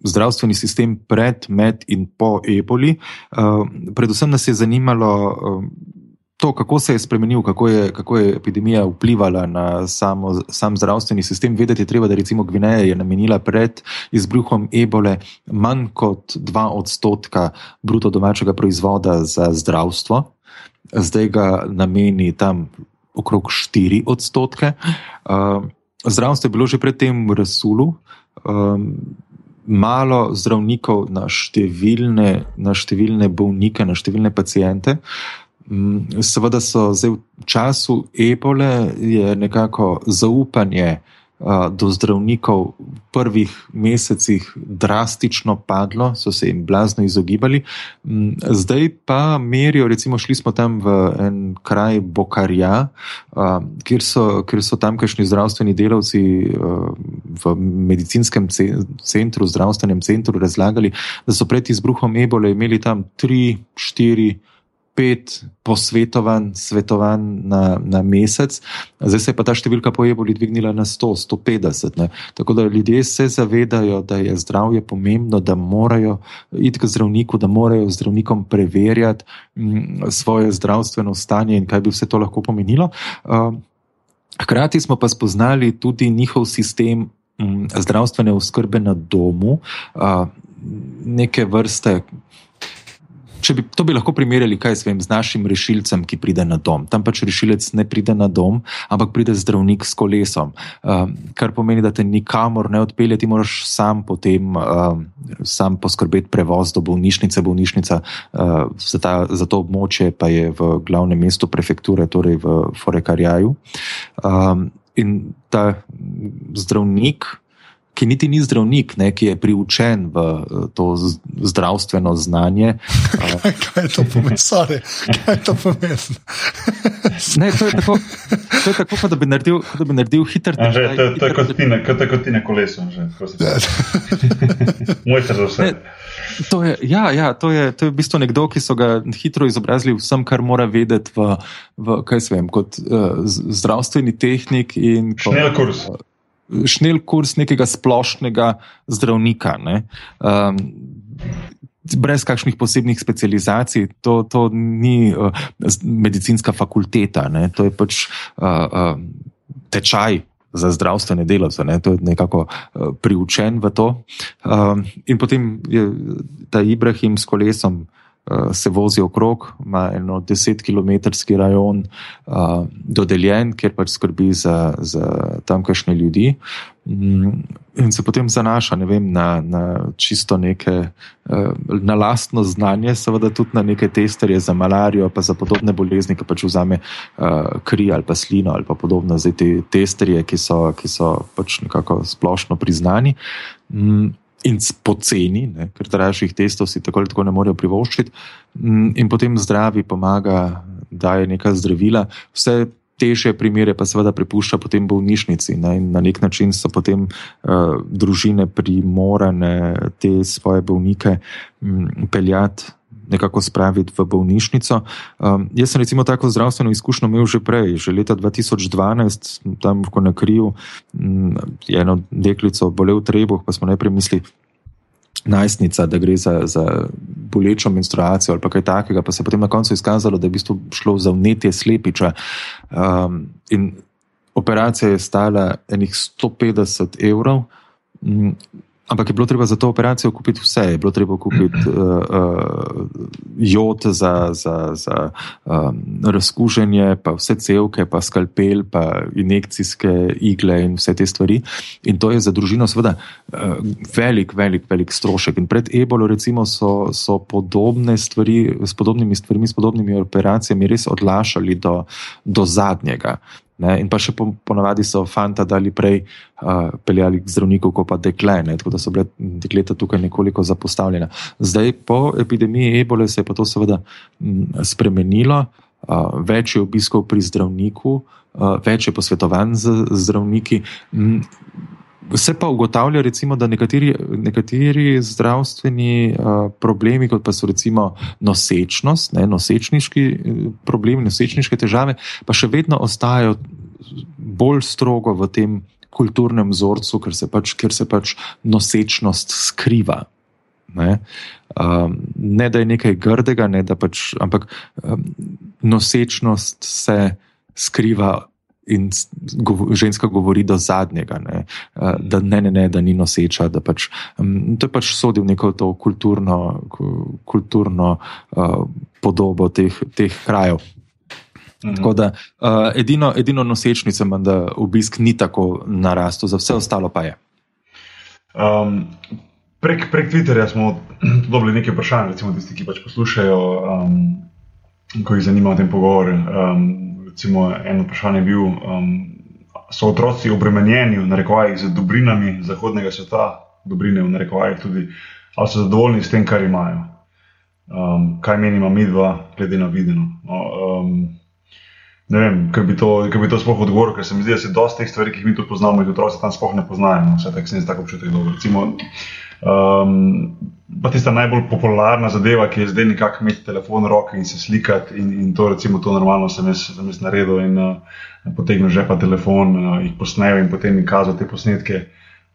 zdravstveni sistem pred, med in po eboli. Uh, predvsem nas je zanimalo. Uh, to, kako se je spremenil, kako je, kako je epidemija vplivala na samo, sam zdravstveni sistem. Vedeti je treba, da recimo Gvineja je namenila pred izbruhom ebole manj kot 2 odstotka bruto domačega proizvoda za zdravstvo, zdaj ga nameni tam okrog 4 odstotke. Uh, zdravstvo je bilo že predtem v Rasulu. Um, Malo zdravnikov na številne, na številne bolnike, na številne pacijente. Mm, seveda so zdaj v času ebole nekako zaupanje do zdravnikov v prvih mesecih drastično padlo, so se jim blazno izogibali. Zdaj pa merijo, recimo, šli smo tam v en kraj Bokarja, kjer so, kjer so tamkajšnji zdravstveni delavci v medicinskem centru, zdravstvenem centru razlagali, da so pred izbruhom ebole imeli tam tri, štiri pet posvetovanj, svetovanj na, na mesec, zdaj se je pa ta številka po eboli dvignila na 100, 150. Ne. Tako da ljudje se zavedajo, da je zdravje pomembno, da morajo iti k zdravniku, da morajo zdravnikom preverjati m, mm, svoje zdravstveno stanje in kaj bi vse to lahko pomenilo. Uh, hkrati smo pa spoznali tudi njihov sistem m, mm, zdravstvene oskrbe na domu, uh, neke vrste če bi to bi lahko primerjali, kaj vem, z našim rešilcem, ki pride na dom. Tam pač rešilec ne pride na dom, ampak pride zdravnik s kolesom. Uh, kar pomeni, da te nikamor ne odpelje, ti moraš sam potem uh, sam poskrbeti prevoz do bolnišnice. Bolnišnica uh, za, ta, za to območje pa je v glavnem mestu prefekture, torej v Forekarjaju. Um, in ta zdravnik ki niti ni zdravnik, ne, ki je priučen v eh, to zdravstveno znanje. kaj, kaj je to pomeni? Sorry, kaj je to pomeni? ne, to je tako, to je tako pa, da bi naredil, da bi naredil hiter tečaj. To, to, to je kot ti, kot ti na kolesu. Moj se za vse. To je, ja, ja, to, je, to je v bistvu nekdo, ki so ga hitro izobrazili vsem, kar mora vedeti v, v kaj se vem, kot uh, zdravstveni tehnik. Šnel kurs. Uh, šnel kurs nekega splošnega zdravnika. Ne? Um, Brez kakšnih posebnih specializacij, to, to ni uh, medicinska fakulteta, ne? to je pač uh, uh, tečaj za zdravstvene delavce, ne? to je nekako uh, priučen v to. Um, in potem je ta Ibrahim s kolesom uh, uh, se vozi okrog, ima eno 10-kilometrski rajon uh, dodeljen, kjer pač skrbi za, za tamkajšnje ljudi. Mm, in se potem zanaša vem, na, na čisto neke, uh, na lastno znanje, seveda tudi na neke testerje za malarijo, pa za podobne bolezni, ki pač vzame uh, kri ali pa slino ali pa podobno, zdaj te testerje, ki so, ki so pač nekako splošno priznani. Mm, in poceni, ne, ker dražjih testov si tako ali tako ne morejo privoščiti, mm, in potem zdravi pomaga, daje neka zdravila. Vse teže primere pa seveda prepušča potem bolnišnici. Ne, na nek način so potem uh, družine primorane te svoje bolnike um, peljati nekako spraviti v bolnišnico. Um, jaz sem recimo tako zdravstveno izkušnjo imel že prej, že leta 2012, tam ko na kriju um, je eno deklico bolel trebuh, pa smo najprej mislili, najstnica, da gre za, za bolečo menstruacijo ali kaj takega, pa se je potem na koncu izkazalo, da je v bistvu šlo za vnetje slepiča. Um, in operacija je stala enih 150 evrov. Ampak je bilo treba za to operacijo kupiti vse. Je bilo treba kupiti uh, uh, jod za, za, za um, razkuženje, pa vse celke, pa skalpel, pa injekcijske igle in vse te stvari. In to je za družino seveda uh, velik, velik, velik strošek. In pred ebolo recimo so, so podobne stvari, s podobnimi stvarmi, s podobnimi operacijami res odlašali do, do zadnjega. Ne? In pa še po, ponavadi so fanta dali prej uh, peljali k zdravniku, kot pa dekle, ne? tako da so bile dekleta tukaj nekoliko zapostavljena. Zdaj, po epidemiji ebole, se je pa to seveda m, spremenilo, uh, več je obiskov pri zdravniku, uh, več je posvetovanj z zdravniki. M, Se pa ugotavlja, recimo, da nekateri, nekateri zdravstveni uh, problemi, kot pa so recimo nosečnost, ne, nosečniški problemi, nosečniške težave, pa še vedno ostajajo bolj strogo v tem kulturnem vzorcu, ker se pač, ker se pač nosečnost skriva. Ne, um, ne da je nekaj grdega, ne, da pač, ampak um, nosečnost se skriva in ženska govori do zadnjega, ne, eh, da ne, ne, ne, da ni noseča. Da pač, to je pač sodil neko to kulturno, kulturno uh, podobo teh, teh krajev. Mhm. Tako da uh, edino, edino nosečnico imam, da obisk ni tako narastel, za vse ostalo pa je. Um, prek, prek Twitterja smo dobili nekaj vprašanj, recimo tisti, ki pač poslušajo, um, ko jih zanima ten pogovor. Um, recimo, eno vprašanje je bil, um, so otroci obremenjeni v narekovajih z dobrinami zahodnega sveta, dobrine v narekovajih tudi, ali so zadovoljni s tem, kar imajo. Um, kaj menimo mi dva, glede na videno. No, um, ne vem, ker bi to, bi to sploh odgovoril, ker se mi zdi, da se dosta teh stvari, ki jih mi tu poznamo, in otroci tam sploh ne poznajo. No, vse tako se mi zdi tako občutek dobro. Recimo, Um, pa tista najbolj popularna zadeva, ki je zdaj nekako imeti telefon v roki in se slikati, in, in to, recimo, to normalno sem jaz, sem jaz naredil. In uh, potegnil žepa telefon, uh, jih posnel in potem jim kazal te posnetke.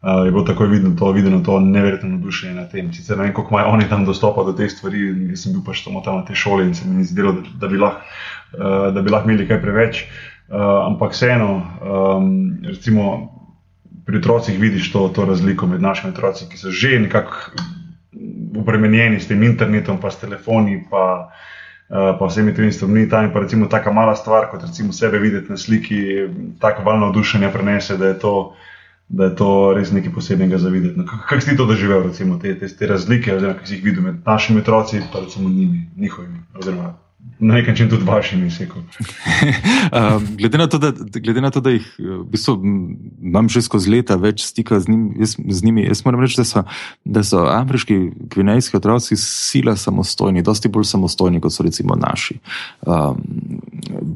Uh, je bilo takoj vidno to, vidno to neverjetno navdušenje nad tem. Sicer ne vem, kako imajo oni tam dostopa do teh stvari, jaz sem bil pač tam na tej šoli in se mi ni zdelo, da, da bi lahko uh, lah imeli kaj preveč. Uh, ampak vseeno, um, recimo pri otrocih vidiš to, to razliko med našimi otroci, ki so že nekako obremenjeni s tem internetom, pa s telefoni, pa, uh, pa vsemi temi stvarmi. Ta in pa recimo taka mala stvar, kot recimo sebe videti na sliki, tako valno navdušenje prenese, da je to. Da je to res nekaj posebnega za videti. No, kako si to doživel, recimo, te, te, te razlike, oziroma, ki si jih videl med našimi otroci in recimo njimi, njihovimi, oziroma na nek način tudi vašimi sekom. um, glede, glede na to, da jih v bistvu, imam že skozi leta več stika z, njim, jaz, z njimi, jaz moram reči, da so, da so afriški gvinejski otroci sila samostojni, dosti bolj samostojni kot so recimo naši, um,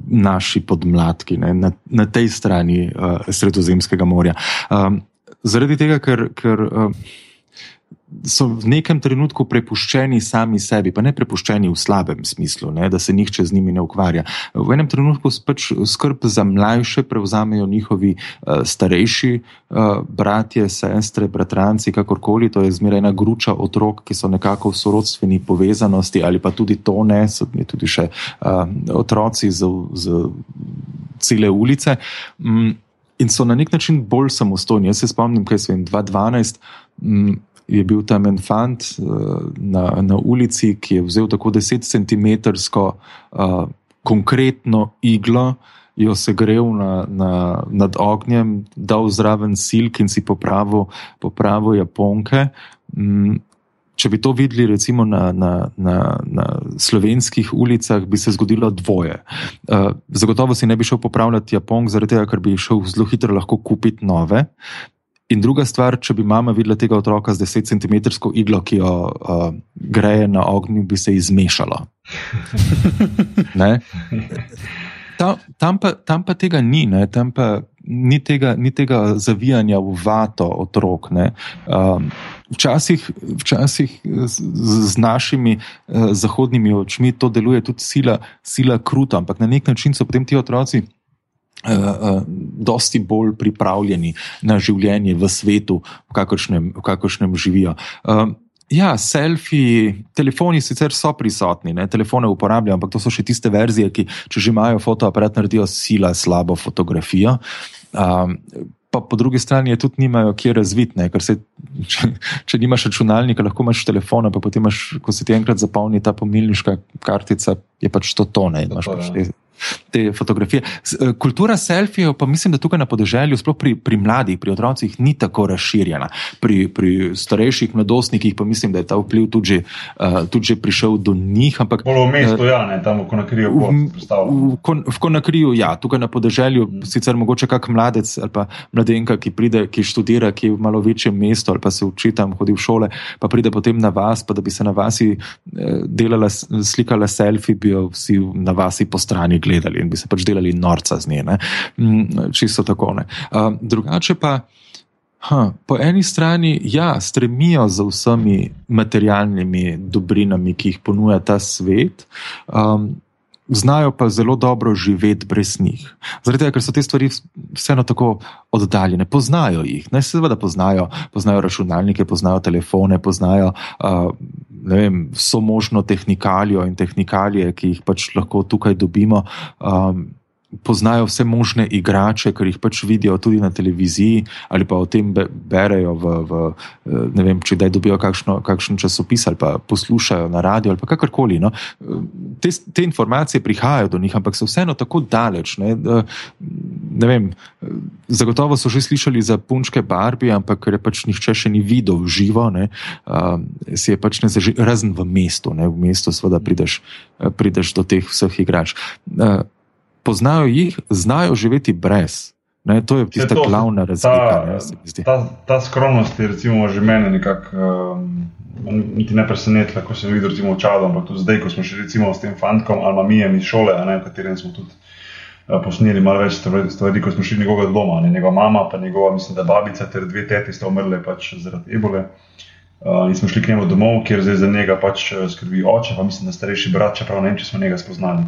naši podmladki ne, na, na tej strani uh, Sredozemskega morja. Um, zaradi tega, ker. ker uh, so v nekem trenutku prepuščeni sami sebi, pa ne prepuščeni v slabem smislu, ne, da se nihče z njimi ne ukvarja. V enem trenutku pač skrb za mlajše prevzamejo njihovi uh, starejši uh, bratje, sestre, bratranci, kakorkoli. To je zmeraj ena gruča otrok, ki so nekako v sorodstveni povezanosti, ali pa tudi to ne, so tudi še uh, otroci z, z cele ulice. Um, In so na nek način bolj samostojni. Jaz se spomnim, kaj se je 2012, je bil tam en fant uh, na, na ulici, ki je vzel tako 10 cm uh, konkretno iglo, jo segrel na, na, nad ognjem, dal zraven silk in si popravil, popravil japonke. Um, Če bi to videli, recimo na, na, na, na slovenskih ulicah, bi se zgodilo dvoje. Uh, zagotovo si ne bi šel popravljati Japonk, zaradi tega, ker bi šel zelo hitro lahko kupiti nove. In druga stvar, če bi mama videla tega otroka z 10 cm iglo, ki jo uh, greje na ognju, bi se izmešala. tam, tam, pa, tam pa tega ni, tam pa ni tega, ni tega zavijanja v vato otrok. Um, včasih, včasih z, z našimi uh, zahodnimi očmi to deluje tudi sila, sila kruta, ampak na nek način so potem ti otroci. Uh, dosti bolj pripravljeni na življenje v svetu, v kakršnem, v kakršnem živijo. Uh, ja, selfiji, telefoni sicer so prisotni, ne? telefone uporabljajo, ampak to so še tiste verzije, ki, če že imajo fotoaparat, naredijo sila slabo fotografijo. Uh, pa po drugi strani je tudi nimajo kje razvitne, ker se, če, če nimaš računalnika, lahko imaš telefon, pa potem imaš, ko se ti enkrat zapolni ta pomilniška kartica, je pač to tone. Imaš pač te te fotografije. Eh, kultura selfijev, pa mislim, da tukaj na podeželju, sploh pri, pri mladih, pri otrocih, ni tako razširjena. Pri, pri starejših mladostnikih pa mislim, da je ta vpliv tudi, uh, tudi prišel do njih. Ampak, v mestu, uh, ja, ne, tam v Konakriju. V, v, v Konakriju, ja, tukaj na podeželju, mm. sicer mogoče kak mladec ali pa mladenka, ki pride, ki študira, ki je v malo večjem mestu ali pa se uči tam, hodi v šole, pa pride potem na vas, pa da bi se na vasi eh, delala, slikala selfie, bi jo vsi na vasi po strani gledali in bi se pač delali norca z nje. Mm, čisto tako. Uh, drugače pa. Ha, po eni strani, ja, stremijo za vsemi materialnimi dobrinami, ki jih ponuja ta svet, um, znajo pa zelo dobro živeti brez njih. Zaradi tega, ker so te stvari vseeno tako oddaljene, poznajo jih. Ne, seveda poznajo, poznajo računalnike, poznajo telefone, poznajo uh, vem, so možno tehnikalijo in tehnikalije, ki jih pač lahko tukaj dobimo. Um, poznajo vse možne igrače, ker jih pač vidijo tudi na televiziji, ali pa o tem berejo, v, v, ne vem, če da dobijo kakšno, kakšen časopis ali pa poslušajo na radio ali kakorkoli. No. Te, te informacije prihajajo do njih, ampak so vseeno tako daleč. Ne, ne vem, zagotovo so že slišali za punčke Barbie, ampak ker je pač nihče še ni videl živo, ne, si je pač ne zaži, razen v mestu. Ne, v mestu seveda prideš, prideš do teh vseh igrač poznajo jih, znajo živeti brez. Ne, to je tista to, glavna razlika. Ta, ta, ta skromnost je recimo, že mene nekako um, niti ne presenetila, ko sem videl recimo, čado, ampak tudi zdaj, ko smo še recimo s tem fantom Almamijem iz šole, ne, v katerem smo tudi uh, posneli malo več stvari, ko smo šli njegovega doma. Ne, njegova mama, pa njegova, mislim, da babica ter dve teti sta umrle pač zaradi ebole. Uh, in smo šli k njemu domov, kjer zdaj za njega pač uh, skrbi oče, pa mislim, da starejši brat, čeprav ne vem, če smo njega spoznali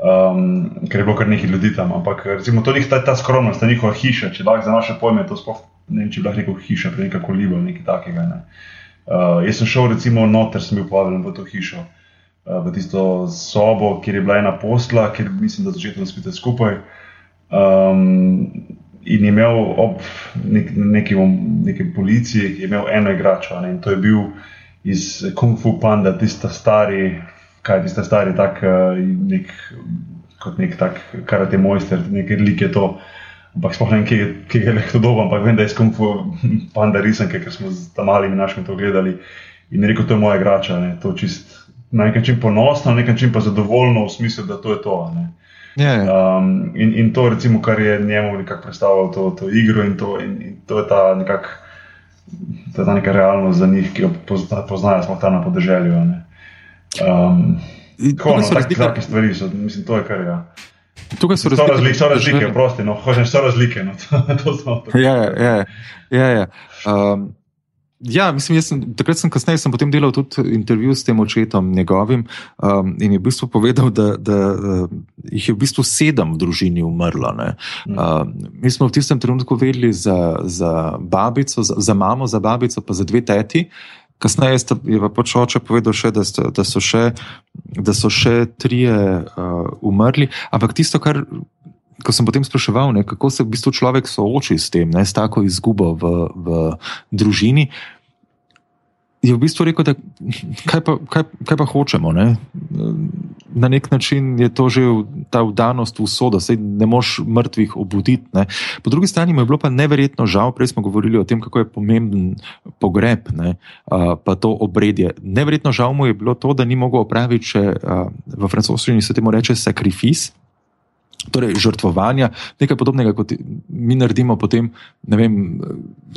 um, ker je bilo kar nekaj ljudi tam. Ampak recimo, to ni ta, ta skromnost, ta njihova hiša, če lahko za naše pojme, to sploh ne vem, če bi lahko rekel hiša, prej nekako libo ali nekaj takega. Ne. Uh, jaz sem šel recimo noter, sem bil povabljen v to hišo, uh, v tisto sobo, kjer je bila ena posla, kjer mislim, da začetno spite skupaj. Um, in je imel ob nek, neki, neki policiji, je imel eno igračo ne, in to je bil iz Kung Fu Panda, tisti stari kaj ti sta stari, tak, eh, nek, kot nek tak karate mojster, nekaj lik je to. Ampak sploh ne vem, kje je to dobro, ampak vem, da je skumfu panda risanke, ker smo z tam malimi našimi to gledali. In rekel, to je moja igrača, ne, to čist na nek način ponosno, na nek način pa zadovoljno v smislu, da to je to. Yeah. Ja, ja. Um, in, in to, recimo, kar je njemu nekako predstavljalo to, to igro, in to, in, in to je ta nekakšna ta neka realnost za njih, ki jo poznajo, smo tam na podeželju. Ne. Um, tako no, tak, take stvari so, mislim, to je kar je. Ja. Tukaj so razlike. Razlike, so razlike, prosti, no, hočeš, so razlike. No, to, to ja, ja, ja, ja. Um, Ja, mislim, sem, takrat sem kasneje sem potem delal tudi intervju s tem očetom njegovim um, in je v bistvu povedal, da, da uh, jih je v bistvu sedem v družini umrlo. Uh, mi smo v tistem trenutku vedeli za, za babico, za, za mamo, za babico, pa za dve teti. Kasneje je pa pač oče povedal, še, da, sta, da, so še, da so še trije uh, umrli. Ampak tisto, kar ko sem potem spraševal, ne, kako se v bistvu človek sooči s tem, ne, s tako izgubo v, v družini, je v bistvu rekel, da kaj pa, kaj, kaj pa hočemo. Ne? Na nek način je to že ta vdanost v sodo, da ne moš mrtvih obuditi. Ne? Po drugi strani mu je bilo pa neverjetno žal, prej smo govorili o tem, kako je pomemben pogreb, ne? pa to obredje. Neverjetno žal mu je bilo to, da ni mogel opraviti, če v francoščini se temu reče sakrifis. Torej, žrtvovanja, nekaj podobnega, kot mi naredimo, potem, ne vem,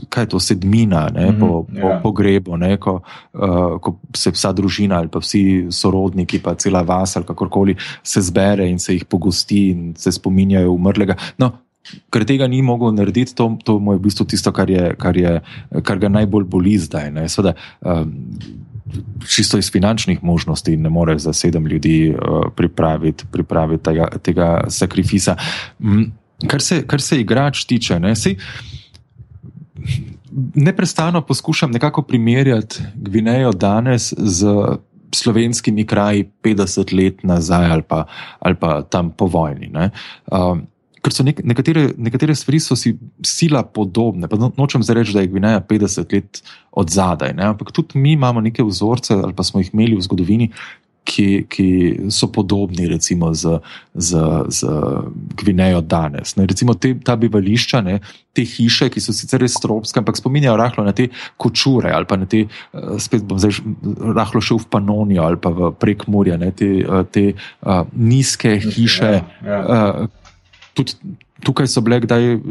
kaj je to sedmina, ne, mm -hmm, po, po yeah. Ja. pogrebu, ne, ko, uh, ko se vsa družina ali pa vsi sorodniki, pa cela vas ali kakorkoli se zbere in se jih pogosti in se spominjajo umrlega. No, ker tega ni mogel narediti, to, to je v bistvu tisto, kar, je, kar, je, kar ga najbolj boli zdaj. Ne, Sveda, um, čisto iz finančnih možnosti ne more za sedem ljudi pripraviti, pripraviti tega, tega sakrifisa. Mm, kar se, kar se igrač tiče, ne, sej, neprestano poskušam nekako primerjati Gvinejo danes z slovenskimi kraji 50 let nazaj ali pa, ali pa tam po vojni. Um, ker so nek, nekatere, nekatere stvari so si sila podobne. Pa no, nočem zdaj reči, da je Gvineja 50 let od zadaj, ne? ampak tudi mi imamo neke vzorce, ali pa smo jih imeli v zgodovini, ki, ki so podobni recimo z, z, z Gvinejo danes. Ne, recimo te, ta bivališča, ne, te hiše, ki so sicer res tropske, ampak spominjajo rahlo na te kočure ali pa na te, eh, spet bom zdaj rahlo šel v Panonijo ali pa v prek Murja, ne, te, eh, te uh, nizke hiše. Ja, ja. Uh, tudi, tukaj so bile kdaj uh,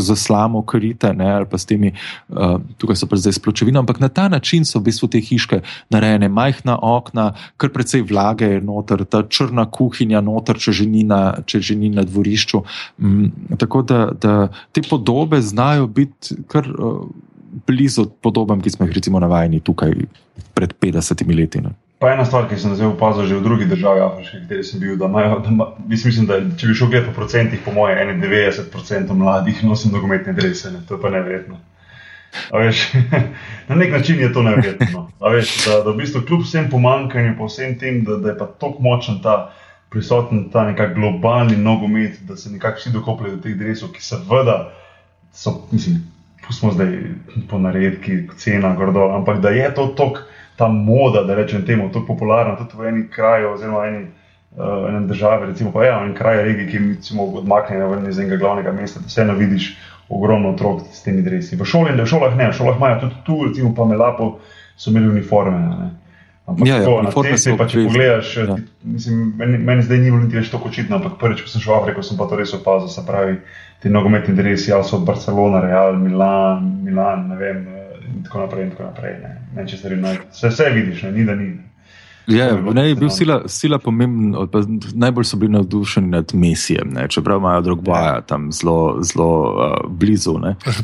za slamo krite, ne, ali pa s temi, uh, tukaj so pa zdaj spločevino, ampak na ta način so v bistvu te hiške narejene, majhna okna, kar precej vlage je noter, ta črna kuhinja noter, če že ni na, že ni na dvorišču. Um, tako da, da te podobe znajo biti kar. Uh, Blizu podobam, ki smo jih recimo navajeni tukaj pred 50 leti. Ne. Pa ena stvar, ki sem zdaj opazil že v drugih državah, Afrike, kjer sem bil, da imajo, da ima, mislim, da če bi šel gledati po procentih, po moje, 91% mladih nosi nogometne drese, ne? to je pa neverjetno. Veš, na nek način je to neverjetno. Veš, da, da v bistvu kljub vsem pomankanju, pa vsem tem, da, da je pa tako močen ta prisoten ta nekak globalni nogomet, da se nekako vsi dokopljajo do teh dresov, ki seveda so, mislim, pustimo zdaj po naredki, cena, gordo, ampak da je to tok ta moda, da rečem temu, tako popularna tudi v eni kraju, oziroma eni, uh, eni državi, recimo pa ja, en kraj regije, ki je odmaknjen iz enega glavnega mesta, da vseeno vidiš ogromno otrok s temi drevesi. V šoli in v šolah ne, v šolah imajo tudi tu, recimo pa Melapo, so imeli uniforme. Ne. Ampak ja, ja tako, ja, pa če pogledaš, ja. mislim, meni, meni zdaj ni bilo niti več tako očitno, ampak prvič, ko sem šel v Afriko, sem pa to res opazil, se pravi, ti nogometni drevesi, ali so od Barcelona, Real, Milan, Milan, ne vem in tako naprej. In tako naprej ne. Ne, vse, vse vidiš, ne, ni da ni. Ja, ne, je bil sila, sila pomemben, najbolj so bili navdušeni nad Mesijem, ne, čeprav imajo drugbaja ja. tam zelo, zelo uh, blizu.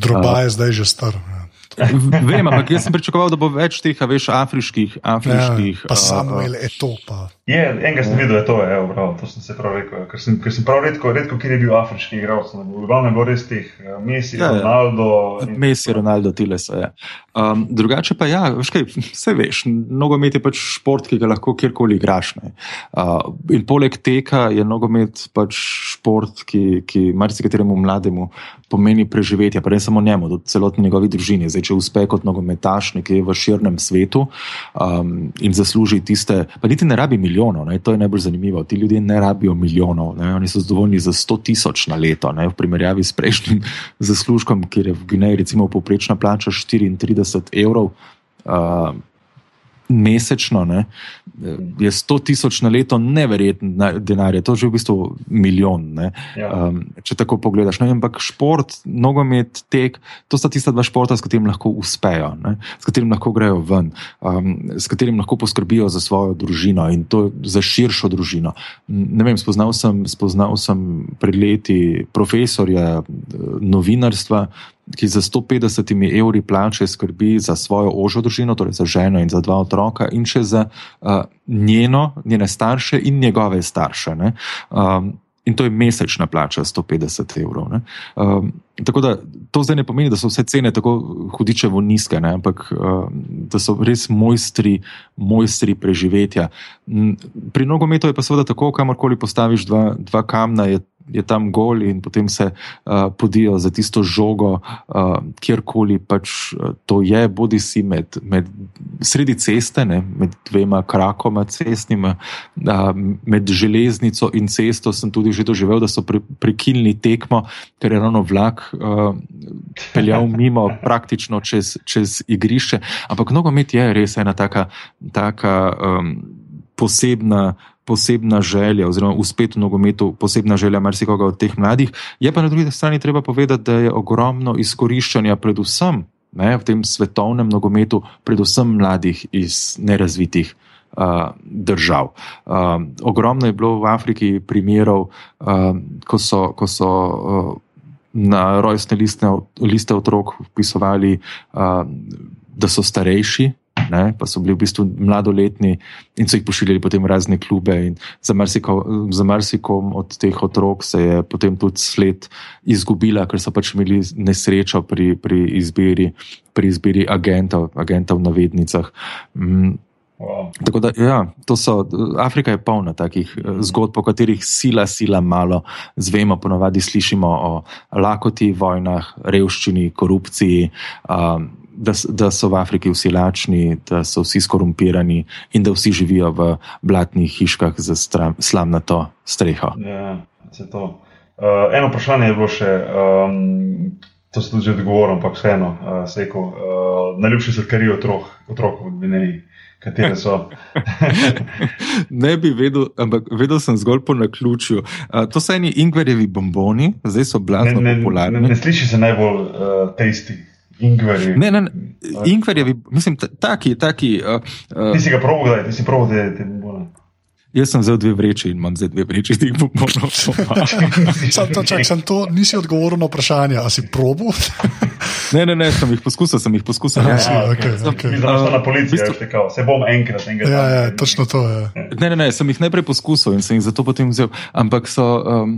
Drugbaja je uh, zdaj že star. Ja. Vem, ampak jaz sem pričakoval, da bo več teh, veš, afriških. afriških ja, pa uh, samo je to. Pa. Je, enega sem videl, da je to, je, prav, to sem se prav rekel. Ker sem, ker sem prav redko, redko kjer je bil afriški igralec. Glavno je bilo res teh, Messi, ja, Ronaldo. Messi, Ronaldo, tile so. Ja. Um, drugače pa ja, veš kaj, vse veš, nogomet je pač šport, ki ga lahko kjerkoli igraš. Uh, in poleg teka je nogomet pač šport, ki, ki marsikateremu mlademu pomeni preživetje, pa ne samo njemu, tudi celotni njegovi družini. Zdaj, če uspe kot nogometaš nekje v širnem svetu um, in zasluži tiste, pa niti ne rabi milijonov, ne, to je najbolj zanimivo. Ti ljudje ne rabijo milijonov, ne, oni so zadovoljni za 100 tisoč na leto, ne, v primerjavi s prejšnjim zaslužkom, kjer je v Gvineji recimo povprečna plača 34 evrov. Uh, mesečno, ne, je 100 tisoč na leto, neverjeten denar, to je že v bistvu milijon. Ja. Um, če tako pogledaš. Ne, ampak šport, nogomet, tek, to sta tista dva športa, s katerim lahko uspejo, ne, s katerim lahko grejo ven, um, s katerim lahko poskrbijo za svojo družino in to za širšo družino. Ne vem, spoznal sem, spoznal sem pred leti profesorja eh, novinarstva ki za 150 evri plače skrbi za svojo ožjo družino, torej za ženo in za dva otroka, in še za uh, njeno, njene starše in njegove starše. Um, in to je mesečna plača 150 evrov. Um, tako da to zdaj ne pomeni, da so vse cene tako hudičevo nizke, ne? ampak um, da so res mojstri, mojstri preživetja. Pri nogometu je pa seveda tako, kamorkoli postaviš dva, dva kamna, je je tam gol in potem se uh, podijo za tisto žogo, uh, kjerkoli pač to je, bodi si med, med sredi ceste, ne, med dvema krakoma cestnima, uh, med železnico in cesto. Sem tudi že doživel, da so pre, prekinili tekmo, ker je ravno vlak uh, peljal mimo, praktično čez, čez igrišče. Ampak nogomet je res ena taka. taka um, Posebna, posebna želja, oziroma uspet v nogometu, posebna želja marsikoga od teh mladih. Je pa na drugi strani treba povedati, da je ogromno izkoriščanja, predvsem ne, v tem svetovnem nogometu, predvsem mladih iz nerazvitih. Uh, držav. Uh, ogromno je bilo v Afriki primerov, uh, ko so, ko so uh, na rojstne liste, liste otrok upisovali, uh, da so starejši, ne, pa so bili v bistvu mladoletni in so jih pošiljali potem v razne klube. Za, marsiko, za marsikom od teh otrok se je potem tudi sled izgubila, ker so pač imeli nesrečo pri, pri, izbiri, pri izbiri agentov, agentov v navednicah. Mm. Wow. Tako da, ja, so, Afrika je polna takih eh, zgodb, po katerih sila, sila malo zvemo. Ponovadi slišimo o lakoti, vojnah, revščini, korupciji. Um, da, da so v Afriki vsi lačni, da so vsi skorumpirani in da vsi živijo v blatnih hiškah z slamnato streho. Ja, to. Uh, eno vprašanje je bilo še, um, to se tudi že odgovoril, ampak vseeno, uh, seko, uh, najljubši sladkari otrok, otrok v Gvineji. ne bi vedel, ampak vedel sem zgolj po naključju. Uh, to so eni ingverjevi bomboni, zdaj so blazno ne, ne, popularni. Ne, ne, ne sliši se najbolj uh, testi. Ingverjevi. Ne, ne, ne. Ingverjevi, mislim, taki. taki uh, uh, ti si ga probil, da ti si probil, da te bombone. Jaz sem vzel dve vreči in imam zdaj dve vreči, da jih bom ponovno pomagal. Sam to nisi odgovoril na vprašanje, ali si probo? ne, ne, ne, sem jih poskusil, sem jih poskusil. Ja, ja, okay, okay. uh, na policiji, bistu... tekal, se bom enkrat, enkrat. Ja, ja, točno to je. Ja. Ne, ne, ne, sem jih najprej poskusil in sem jih zato potem vzel, ampak so um,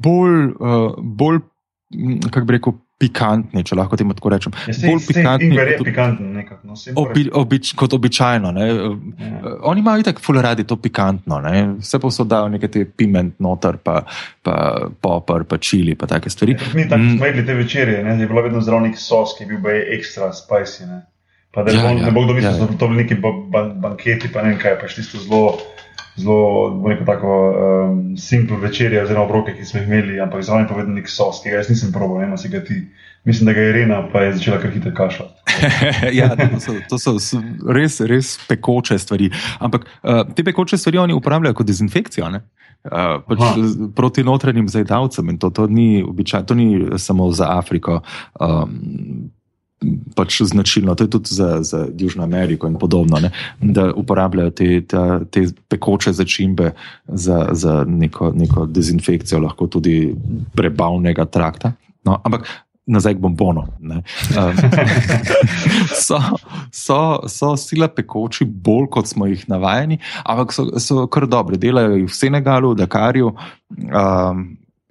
bolj, uh, bolj kako bi rekel, pikantni, če lahko temu tako rečem. Ja, sej, bolj pikantni. Kot, pikantni nekak, no, obi, obič, kot običajno. Ne. Ja. Oni imajo tako ful radi to pikantno. Ne. Vse posodajo nekaj te piment, noter, pa, pa popr, pa čili, pa take stvari. Ja, mi tako mm. smo jedli te večerje, ne. je bilo vedno zelo nek sos, ki je bil ekstra spicy. Ne. Pa da ja, ja, ne bo kdo mislil, ja, ja. da so to bili neki ba, ba, banketi, pa ne vem kaj, pa šli so zelo zelo, neko tako um, simpel večerje, oziroma obroke, ki smo jih imeli, ampak za nami povedal nek sos, ki ga jaz nisem probil, eno si ga ti. Mislim, da ga je Irena, pa je začela kar hitro kašljati. ja, to so, to so res, res pekoče stvari. Ampak uh, te pekoče stvari oni uporabljajo kot dezinfekcijo. Uh, pač proti notranjim zajedavcem in to, to, ni običaj, to ni samo za Afriko. Um, pač značilno, to je tudi za, za Južno Ameriko in podobno, ne, da uporabljajo te, te, te pekoče začimbe za, za neko, neko dezinfekcijo, lahko tudi prebavnega trakta. No, ampak nazaj k bombonom. Um, so, so, so sila pekoči bolj, kot smo jih navajeni, ampak so, so kar dobre. Delajo jih v Senegalu, v Dakarju. Um,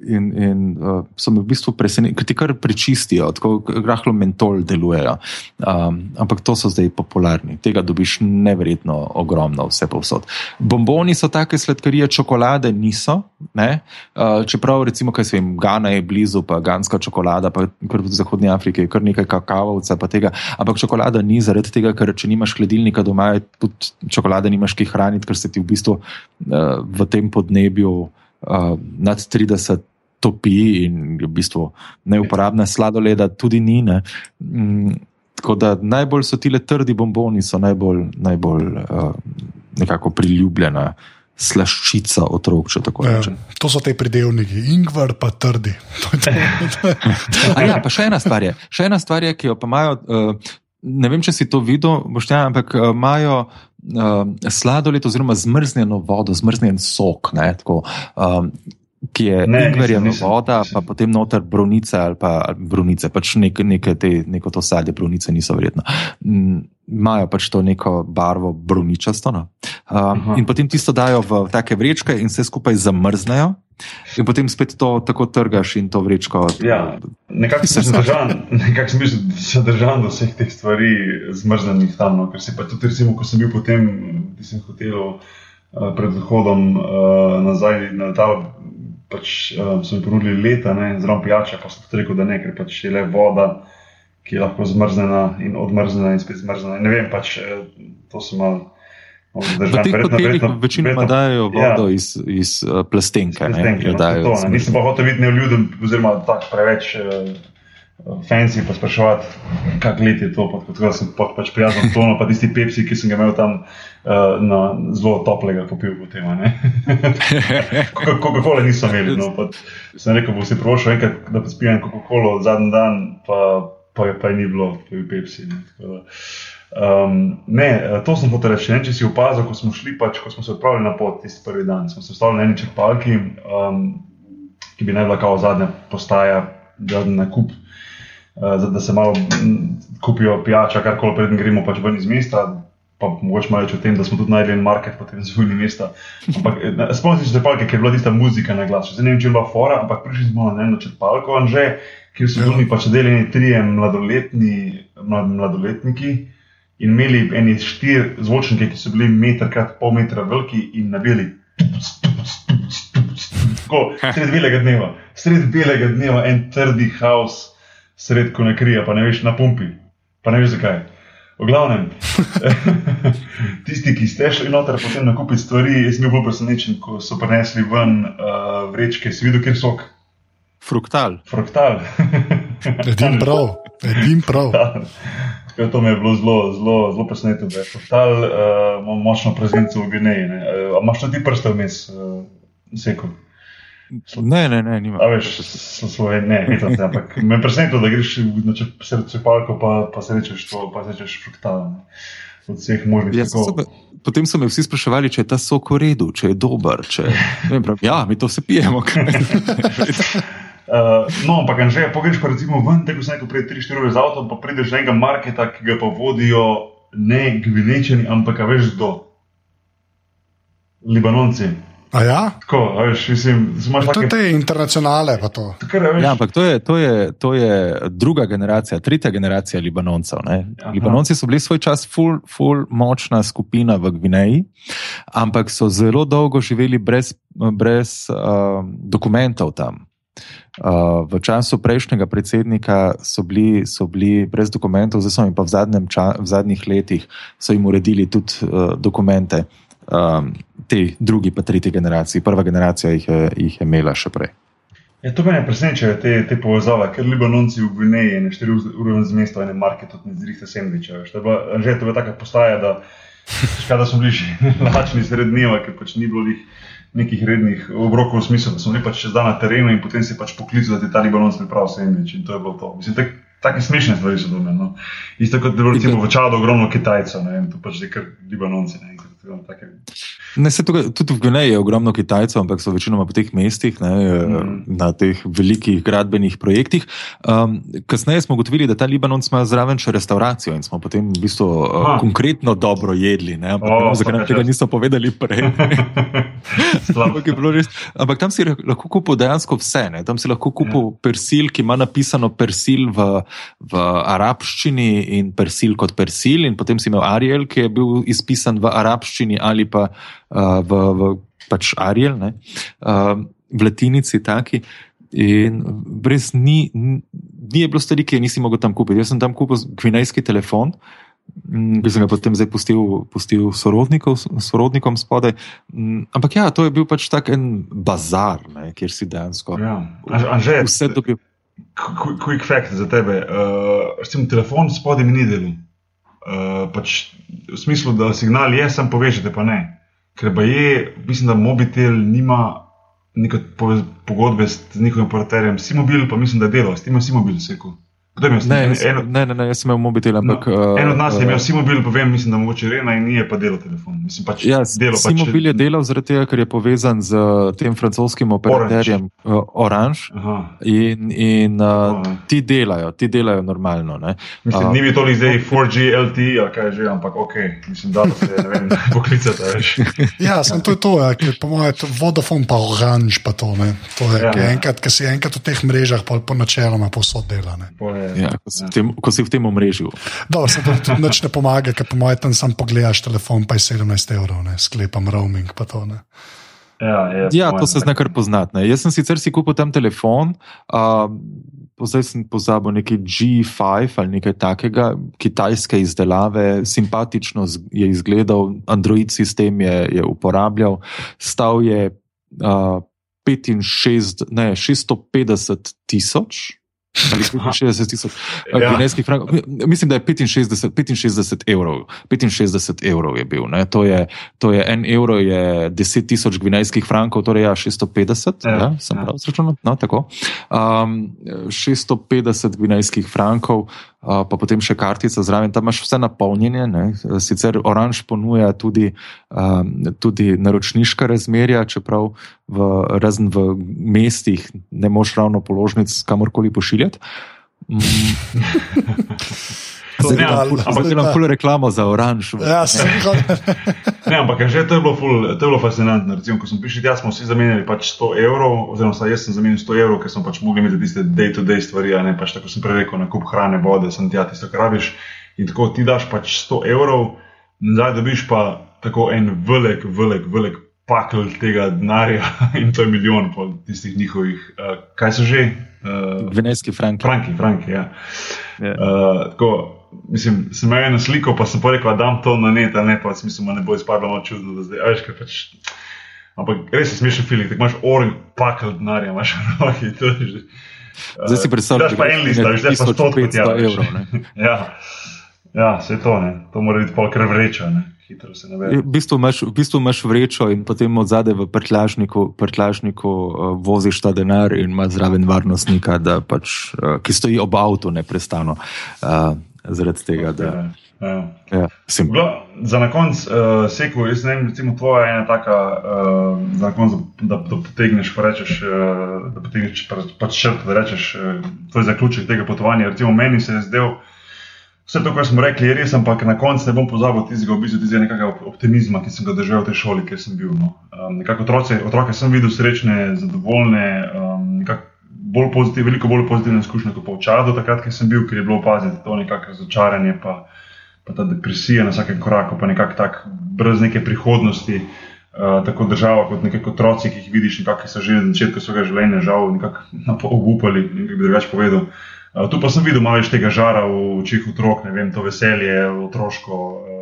in, in uh, so me v bistvu presenetili, ker ti kar prečistijo, tako rahlo mentol delujejo. Um, ampak to so zdaj popularni, tega dobiš neverjetno ogromno, vse povsod. Bomboni so take sladkarije, čokolade niso. Uh, čeprav, recimo, kaj se jim Gana je blizu, pa ganska čokolada, pa v Zahodnji Afriki je kar nekaj kakavovca, pa tega. Ampak čokolada ni zaradi tega, ker če nimaš hladilnika doma, tudi čokolade nimaš ki hraniti, ker se ti v bistvu uh, v tem podnebju. Uh, nad 30 topi in v bistvu neuporabna sladoleda, tudi ni. Ne. Mm, tako da najbolj so ti le trdi bomboni, so najbolj, najbolj uh, nekako priljubljena. Slaščica otrok, če tako ja, rečem. To so te pridelniki, ingvar pa trdi. ja, pa še ena stvar je, še ena stvar je ki jo pa imajo, uh, ne vem, če si to videl, boštja, ampak uh, imajo uh, sladoled oziroma zmrznjeno vodo, zmrznjen sok. Ne, tako, um, ki je ingverjeva voda, pa potem noter brunice ali pa brunice, pač nek, neke te, neko to sadje, brunice niso vredno. Imajo pač to neko barvo bruničasto. No? Um, in potem tisto dajo v take vrečke in vse skupaj zamrznejo. In potem spet to tako trgaš in to vrečko. Ja, nekako sem zadržan, nekako sem bil zadržan do vseh teh stvari, zmrznjenih tam. No? Ker si pa tudi, recimo, ko sem bil potem, ki sem hotel uh, pred zahodom uh, nazaj na letalo, pač, um, so mi ponudili leta, zelo pijača, pa sem rekel, da ne, ker pač je le voda, ki je lahko zmrznjena in odmrznjena in spet zmrznjena. Ne vem, pač eh, to sem mal. V teh hotelih večinoma dajo vodo ja, iz, iz uh, plastenke. Iz plastenke ne, no, dajo, to, ne. Nisem pa hotel biti neljuden, oziroma tako preveč. Uh, fancy pa sprašovati, kak let je to, tako da sem pa, pač prijazen tono, pa tisti pepsi, ki sem ga imel tam uh, na zelo toplega popil po tem. Coca-Cola nisem imel, no, pa sem rekel, bo si prošel enkrat, da spijem Coca-Cola zadnji dan, pa, pa, pa je ni bilo, pa je pepsi. Ne, um, ne, to sem hotel reči. Ne, če si opazil, ko smo šli, pač, ko smo se odpravili na pot tisti prvi dan, smo se ustavili na eni črpalki, um, ki bi naj bila kao zadnja postaja, zadnji nakup. Eh, da se malo kupijo pijača, kar koli predtem gremo pač ven iz mesta. Pa mogoče malo reči o tem, da smo tudi najdeli en market, potem zvoni mesta. Ampak eh, spomnim se črpalke, ker je bila tista muzika na glas. Zdaj ne vem, če je bila fora, ampak prišli smo na eno črpalko, že, kjer so bili pač deljeni trije mladoletni, mlad, mladoletniki in imeli eni štiri zvočnike, ki so bili meter krat pol metra veliki in nabili. Tako, sred belega dneva, sred belega dneva, en trdi haos sred ko ne krije, pa ne veš na pumpi. Pa ne veš zakaj. V glavnem, tisti, ki ste šli noter, potem nakupiti stvari, jaz sem bil bolj presenečen, ko so prinesli ven uh, vrečke, si videl, kjer so. Fruktal. Fruktal. Edim prav, edim prav. Ja, to me je bilo zelo, zelo, zelo presenetilo, da je fruktal, uh, močno prezenco v Gvineji. Uh, Imaš tudi prste vmes, uh, seko? Ne, ne, ne, nima. A veš, so svoje, ne, ne, ne, ampak me preseneča, da greš na srce palko, pa, pa se rečeš to, pa se rečeš fruktalno. Od vseh možnih ja, sokov. Potem so me vsi spraševali, če je ta sok v redu, če je dober. Če... Prav, ja, mi to vse pijemo. Uh, no, ampak že pogreš pa recimo ven, tako se nekaj prej 3-4 ure z avtom, pa prideš do enega marketa, ki ga pa vodijo ne gvinečani, ampak veš do Libanonci. A ja? Tako, veš, mislim, To take... je te internacionale, pa to. Veš, Ja, ampak to je, to, je, to je druga generacija, tretja generacija Libanoncev. Libanonci so bili svoj čas full, full močna skupina v Gvineji, ampak so zelo dolgo živeli brez, brez uh, dokumentov tam. Uh, v času prejšnjega predsednika so bili, so bili brez dokumentov, zdaj so jim pa v, zadnjem ča, v zadnjih letih so jim uredili tudi uh, dokumente. Um, te drugi, pa tretji generaciji. Prva generacija jih je, jih je imela še prej. Ja, to me ne preseneča, te, te povezave, ker Libanonci v Gvineji ne 4 ure z mesta, ne market, tudi ne zrihte je bila- Že to je taka postaja, da, škoda, da smo bili že lačni sred dneva, ker pač ni bilo lih nekih rednih obrokov v smislu, da smo bili pač čez dan na terenu in potem si pač poklical, da ti ta Libanonci pripravi sendvič in to je bilo to. Mislim, tak, take smešne stvari so bile. No. Isto kot da je recimo v Čadu ogromno Kitajcev, ne, in to pač zdaj kar Libanonci. Ne, tako, take, Ne, se tukaj, tudi v Gvineji je ogromno Kitajcev, ampak so večinoma po teh mestih, ne, mm. na teh velikih gradbenih projektih. Um, kasneje smo ugotovili, da ta Libanon ima zraven še restauracijo in smo potem v bistvu uh, konkretno dobro jedli. Ne, ampak O, ne vem, zakaj nam tega niso povedali prej. Ampak, res, ampak tam si lahko kupil dejansko vse. Ne? Tam si lahko kupil ja. persil, ki ima napisano persil v, v arabščini in persil kot persil, in potem si imel Ariel, ki je bil izpisan v arabščini ali pa uh, v, v pač Ariel, ne? uh, v latinici taki. In brez ni, ni bilo stvari, ki je nisi mogel tam kupiti. Jaz sem tam kupil gvinejski telefon. mm, Ki sem ga potem zdaj pustil, pustil sorodnikom spodaj. Mm, Ampak ja, to je bil pač tak en bazar, ne, kjer si dejansko Ja. Anže, vse dobil. Qu- Quick fact za tebe. Uh, recimo, telefon spodaj mi ni delal. Uh, pač v smislu, da signal je, sem povežete, pa ne. Ker pa je, mislim, da mobitel nima neke pogodbe s njihovim operaterjem. Si mobil, pa mislim, da delal, s tem si mobil sekal. Je Ne, jaz, En, ne, ne, ne, jaz sem imel mobitel, ampak. no, en od nas je eh, imel si mobil, pa vem, mislim, da mogoče Rena in nije pa delal telefon. Mislim, pač Ja, delo pač. Simobil je delal zaradi tega, ker je povezan z tem francoskim operaterjem Orange. Orange in, in uh, ti delajo, ti delajo normalno. Ne. Mislim, A. ni bi toliko zdaj 4G, LTE, ali kaj že, ampak ok, mislim, da se ne vem, poklicati, a veš. Ja, sem to je to, ja, ker po mojem je Vodafone pa Orange pa to. Ne. To je, Ja. ja. enkrat, ki si enkrat v teh mrežah, pa po načeloma posod dela. Ne. Pol je- Ja, ko, si v tem, ko si v tem omrežju. Dobro, se to tudi nič ne pomaga, ker po mojem tam sam pogledaš telefon, pa je 17 evrov, ne. sklepam roaming pa to. Ne. Ja, je, Ja, to se zna kar poznati. ne. Jaz sem sicer si kupil tam telefon, uh, zdaj sem pozabil neki G5 ali nekaj takega, kitajske izdelave, simpatično je izgledal, Android sistem je, je uporabljal, stal je uh, 65, ne, 650 tisoč. Ali 65 tisoč Ja. gvinejskih frankov. Mislim, da je 65, 65 evrov. 65 evrov je bil. Ne? To, je, to je en evro, je 10 tisoč gvinejskih frankov, torej ja, 650. Ja, Ja, sem ja. prav zračunal. No, tako. um, 650 gvinejskih frankov, uh, pa potem še kartica zraven. Tam imaš vse napolnjenje. Ne? Sicer Oranž ponuja tudi, um, tudi naročniška razmerja, čeprav v, razen v mestih ne moš ravno položnic kamorkoli pošiljati. Mm. Zdaj ne, ful- ampak- delam ful reklamo za oranž. Ja, sem Ne, ampak že to je bilo, ful, to je bilo fascinantno. Recimo, ko smo prišli tja, smo vsi zamenjali pač 100 evrov, oziroma jaz sem zamenjal 100 evrov, ker smo pač mogli imeti tiste day-to-day stvari, a ne pač tako sem prej rekel, nakup hrane, vode, sem tja tisto, kar rabiš. In tako ti daš pač 100 evrov, nazaj dobiš pa tako en velik, velik, velik pakl tega denarja in to je milijon pol tistih njihovih, uh, kaj so že? Uh, Gvinejski frank. Franki, Franki, ja. Ja. Uh, tako, mislim, sem imel eno sliko, pa sem pa rekel, da dam to na net, ne pa smisel, ne bo izpadlo malo čudno, da zdaj, veš, kaj pač. Ampak res je smešen film, tako imaš orang pakel denarja, imaš roki, to je že. Zdaj si predstavljaš, da je pa en list, da je pa 100 evrov. ja, ja, vse to, ne. to mora biti kar vreča. Ne. V bistvu, imaš, v bistvu imaš vrečo in potem od zadaj v prtlažniku, prtlažniku uh, voziš ta denar in imaš zraven varnostnika, pač, uh, ki stoji ob avtu neprestano. Uh, zaradi tega, da. Ja. Ja, Gla, za na konec, uh, seko, jaz ne vem, recimo, tvoja ena taka, uh, za na konec, da, da potegneš, pa rečeš, uh, da potegneš pač črto, da rečeš, uh, tvoj zaključek tega potovanja. Recimo, meni se je zdel, vse to, kar smo rekli, je res, ampak na koncu ne bom pozabil tistega, v bistvu, tistega nekakega optimizma, ki sem ga držal v tej šoli, kjer sem bil. No. Um, nekako otroce, otroke sem videl srečne, zadovoljne, um, nekako bolj pozitiv, veliko bolj pozitivne izkušnje kot pa v čadu, takrat, ko sem bil, ker je bilo opaziti to nekakšno razočaranje, pa, pa ta depresija na vsakem koraku, pa nekako tak, brez neke prihodnosti. Uh, tako država, kot neki otroci, ki jih vidiš, nekako so že na začetku svojega življenja, žal, nekako obupali, nekako bi drugače povedal. Uh, tu pa sem videl malo več tega žara v očih otrok, ne vem, to veselje, otroško, uh,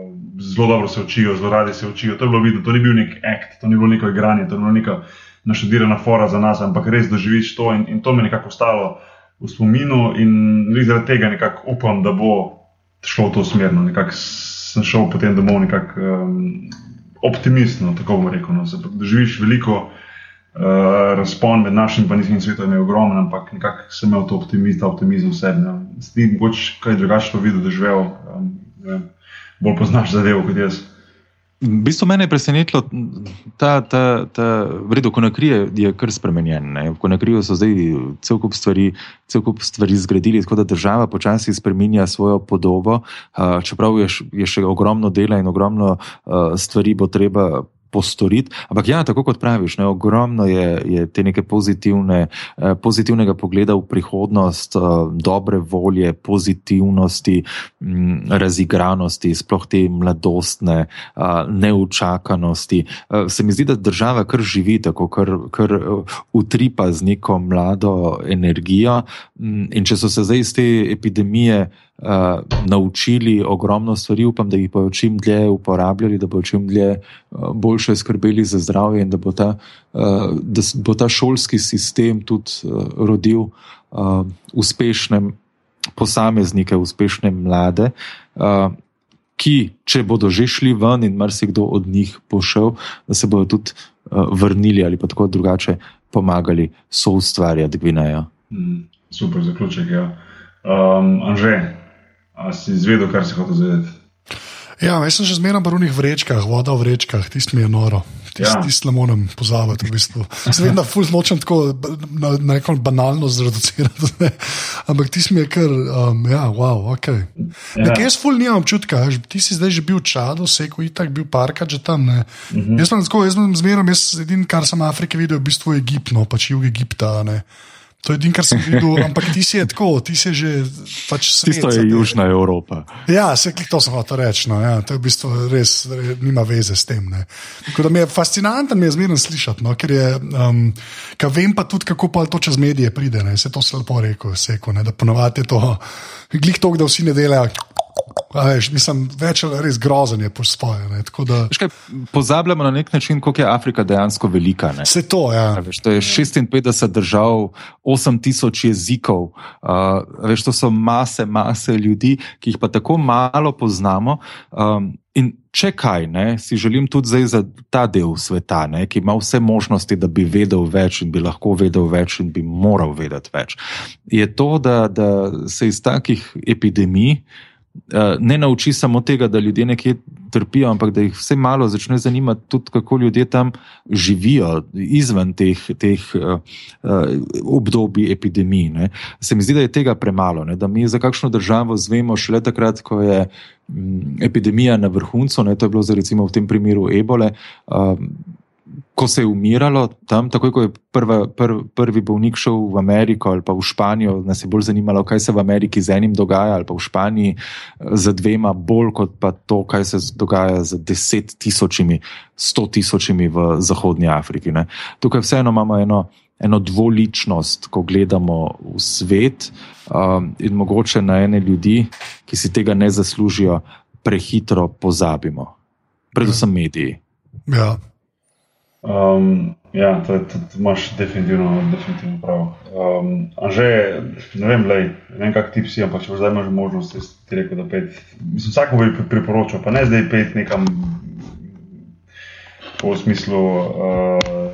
zelo dobro se učijo, zelo radi se učijo. To je bilo vidno, to ni bil nek akt, to ni bilo neko igranje, to ni bilo neka naštudirana fora za nas, ampak res doživiš to in, in to mi je nekako ostalo v spominu in zaradi tega nekako upam, da bo šlo v to smer. No. Nekako sem šel potem domov nekako um, optimistno, tako bom rekel. No. Doživiš veliko. Uh, razpon med našim in njihovim svetom je ogromen, ampak nekako sem imel to optimizem, optimizem v sebi. Zdi se mi, kaj drugače to videl, da živel, um, bolj poznaš zadevo kot jaz. V bistvu mene je presenetilo, da ta, ta vredo konakrije je kar spremenjen. Ne? V konakriju so zdaj cel kup stvari, cel kup stvari zgradili, tako da država počasi spremenja svojo podobo, čeprav je, je še ogromno dela in ogromno stvari bo treba postoriti. Ampak ja, tako kot praviš, ne, ogromno je, je te neke pozitivne, eh, pozitivnega pogleda v prihodnost, eh, dobre volje, pozitivnosti, mm, razigranosti, sploh te mladostne, eh, neučakanosti. Se mi zdi, da država kar živi tako, kar, kar utripa z neko mlado energijo. Mm, in če so se zdaj iz te epidemije uh, naučili ogromno stvari, upam, da jih bodo čim dlje uporabljali, da bodo čim dlje uh, boljše skrbeli za zdravje in da bo ta, uh, da bo ta šolski sistem tudi uh, rodil uh, uspešne posameznike, uspešne mlade. Uh, Ki, če bodo že šli ven in marsikdo od njih pošel, da se bodo tudi uh, vrnili ali pa tako drugače pomagali soustvarjati Gvinejo. Mm, super zaključek. Ja. Um, Anže, A si izvedel, kar si hotel zvedeti? Ja, jaz sem že zmeraj v unih vrečkah, voda v vrečkah, tisti mi je noro. Tisti ja. tist ne morem pozabiti. V bistvu. Vem, da ful nočem tako na, na neko banalno zreducirati. Ampak ti si mi je kar, um, ja, wow, ok. Ja. Jaz ful nimam občutka, ti si zdaj že bil v Čadu, seko itak bil parka že tam. Mhm. Jaz sem tako, jaz sem zmeraj, jaz edin, kar sem v Afriki videl, v bistvu je Egipt, no pač jug Egipta. Ne. To je edino, kar sem videl, ampak ti si je tako, ti si že. Pač Tisto je Južna Evropa. Ja, se to sem hotel reči. No, ja, to je v bistvu res, res nima veze s tem. Mi je fascinantno, mi je zmerno slišati, no, ker, je, um, ker vem pa tudi, kako pa to čez medije pride. Ne, se to se lepo reko, seko, ne, da ponovadi to, glik to, da vsi ne delajo. Veš, mislim, več ali res grozen je po svoje. Pozabljamo na nek način, kako je Afrika dejansko velika. Ne? Se to, ja. Veš, to je 56 držav, 8000 jezikov, uh, veš, to so mase, mase ljudi, ki jih pa tako malo poznamo. Um, in če kaj, ne, si želim tudi za ta del sveta, ne, ki ima vse možnosti, da bi vedel več in bi lahko vedel več in bi moral vedeti več, je to, da, da se iz takih epidemij. Eh, ne nauči samo tega, da ljudje nekje trpijo, ampak da jih vse malo začne zanimati tudi, kako ljudje tam živijo izven teh, teh uh, obdobij epidemij. Ne. Se mi zdi, da je tega premalo, ne. da mi za kakšno državo zvemo šele takrat, ko je m, epidemija na vrhuncu, ne. to je bilo za recimo v tem primeru ebole. Uh, ko se je umiralo tam, takoj ko je prva, prv, prvi bolnik šel v Ameriko ali pa v Španijo, nas je bolj zanimalo, kaj se v Ameriki z enim dogaja, ali pa v Španiji z dvema, bolj kot pa to, kaj se dogaja z deset tisočimi, sto tisočimi v Zahodnji Afriki. Ne. Tukaj vseeno imamo eno. eno dvoličnost, ko gledamo v svet, um, in mogoče na ene ljudi, ki si tega ne zaslužijo, prehitro pozabimo. Predvsem mediji. Ja. Um, ja, to, to, to imaš definitivno, definitivno prav. Um, Anže, ne vem, lej, ne vem, kak ti si, ampak če zdaj imaš možnost, ti rekel, da pet. Mislim, vsakmu bi priporočal, pa ne zdaj pet nekam v smislu, uh,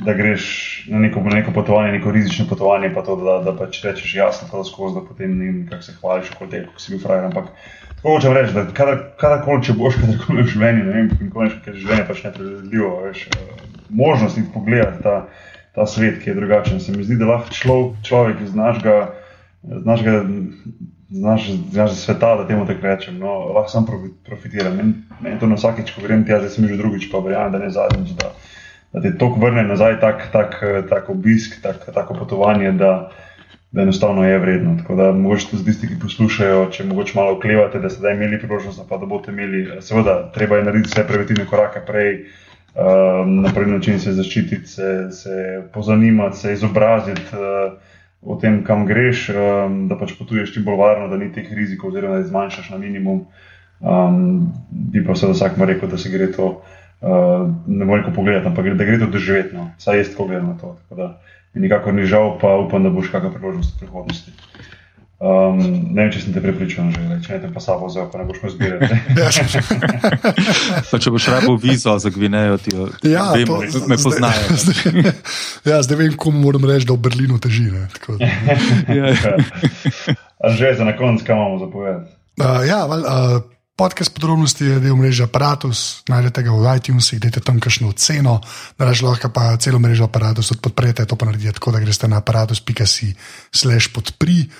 da greš na neko, na neko potovanje, neko rizično potovanje, pa to, da, da pač rečeš jasno, to skozi, da potem ne vem, kako se hvališ, kot te, ko si bil frajer. Ampak tako hočem reči, da kadarkoli, če boš kadarkoli v življenju, ne vem, kako je življenje pač nepredvidljivo, veš, uh, možnost iti pogledati ta, ta svet, ki je drugačen. Se mi zdi, da lahko človek, človek iz našega, iz našega znaš, znaš sveta, da temu tako rečem, no, lahko sam profitiram. Meni men to na vsakeč, ko grem tja, zdaj sem že drugič, pa verjamem, da ne zadnjič, da, da te tok vrne nazaj, tak, tak, tak obisk, tak, tako potovanje, da, da enostavno je vredno. Tako da mogoče tudi tisti, ki poslušajo, če mogoče malo oklevate, da ste zdaj imeli priložnost, pa da boste imeli, seveda, treba je narediti vse preventivne korake prej. Um, na prvi način se zaščititi, se, se pozanimati, se izobraziti, uh, o tem, kam greš, um, da pač potuješ čim bolj varno, da ni teh rizikov, oziroma da jih zmanjšaš na minimum. Um, bi pa seveda vsak rekel, da se gre to uh, ne moreš pogledati, ampak da gre to doživeti. No. Saj jaz tako gledam na to. Nikakor ni žal, pa upam, da boš kakšna priložnost v prihodnosti. Um, ne vem, če sem te pripričal, že če ne te pa sabo vzel, pa ne boš me zbirati. če boš rabo vizo za Gvinejo, ti ja, vem, to, me poznajo. Zdaj, ja, zdaj vem, komu moram reči, da v Berlinu teži. ja. že za na koncu, kaj imamo zapovedati? Uh, ja, val, uh, podcast podrobnosti je del mreže Apparatus, najdete ga v iTunesih, dajte tam kakšno ceno, da lahko pa celo mrežo Apparatus podprete, to pa naredite tako, da greste na aparatus.si/slash podprij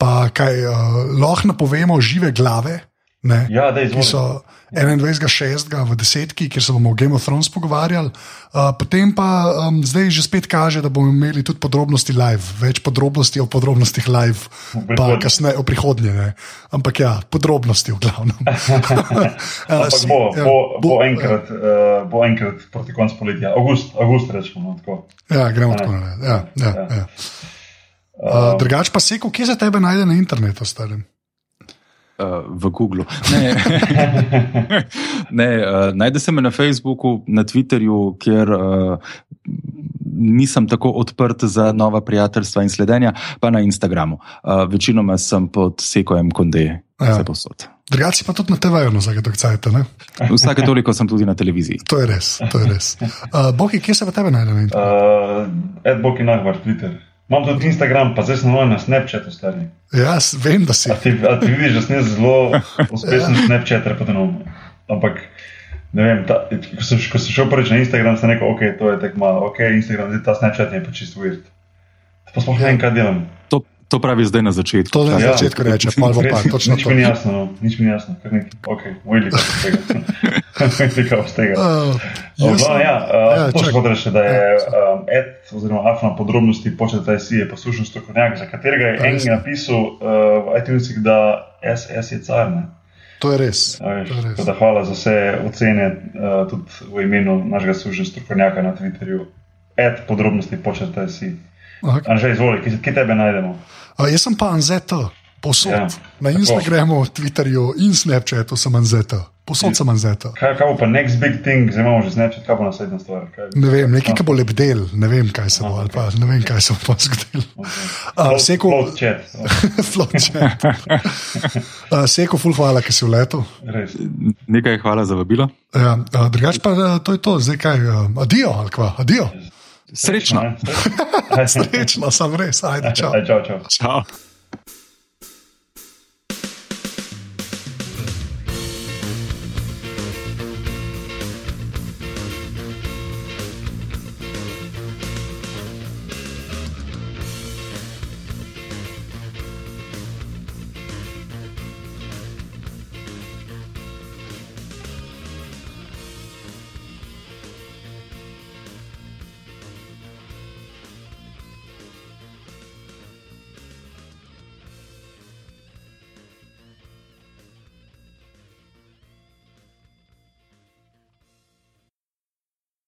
pa kaj uh, lahko napovemo žive glave. Ne, ja, ki so 21.6. v desetki, kjer se bomo o Game of Thrones pogovarjali. Uh, potem pa um, zdaj že spet kaže, da bomo imeli tudi podrobnosti live, več podrobnosti o podrobnostih live, pa kasneje o prihodnje. Ne. Ampak ja, podrobnosti v glavnem. uh, bo, ja, bo, bo, bo, enkrat, uh, bo enkrat proti koncu poletja, avgust, avgust rečemo. No, ja, gremo tako. Ja, ja, ja. Ja. Uh, drugač pa se, kje se tebe najde na internetu, starim? Uh, v Googlu. Ne, ne uh, najde se me na Facebooku, na Twitterju, kjer uh, nisem tako odprt za nova prijateljstva in sledenja, pa na Instagramu. Uh, večinoma sem pod sekojem konde, ja. vse posod. Drugače pa tudi na TV-ju, no, vsake toliko ne? Vsake toliko sem tudi na televiziji. To je res, to je res. Uh, Boki, kje se pa tebe najde na internetu? Uh, Ed Boki, najvar, Twitter. Imam tudi Instagram, pa zdaj sem na Snapchatu stari. Ja, vem, da si. A ti, a ti vidiš, da sem zelo uspešen ja. Snapchat, repotenom. Ampak, ne vem, ta, ko, sem, ko sem šel prvič na Instagram, sem rekel, ok, to je tako malo, ok, Instagram, zdaj ta Snapchat je pa čisto weird. Pa sploh ne vem, kaj delam. To, to pravi zdaj na začetku. To na ja. začetku reče, pa bo pa točno nič to. Mi ni jasno, no. nič mi ni jasno, kar neki, ok, moj lik od tega. Nekaj od tega. Uh, Obla, ja, uh, ja, to še hoče reči, da je um, Ed, oziroma Afna podrobnosti početa si je poslušen strokovnjak, za katerega je en napisal uh, v iTunesih, da SS je car. Ne? To je res. res. Da, hvala za vse ocene, uh, tudi v imenu našega službenega strokovnjaka na Twitterju. Ed, podrobnosti početa si. Anže, izvoli, kje, kje tebe najdemo? Uh, jaz sem pa Anzeta, posod. Ja, na Instagramu, Twitterju in Snapchatu sem Anzeta. Posod sem anzeta. Kaj, kaj bo pa next big thing, zdaj imamo že Snapchat, kaj bo naslednja stvar? Kaj, ne vem, nekaj, ki bo lep del, ne vem, kaj se bo, ali pa ne vem, kaj se bo zgodilo. Seko, float chat. float chat. uh, Seko, full hvala, ker si v letu. Nekaj hvala za vabilo. Ja, uh, drugač pa uh, to je to, zdaj kaj, uh, adijo, ali kva, adijo. Srečno. Srečno, sem res, ajde, čau. Ajde, čau, čau. čau.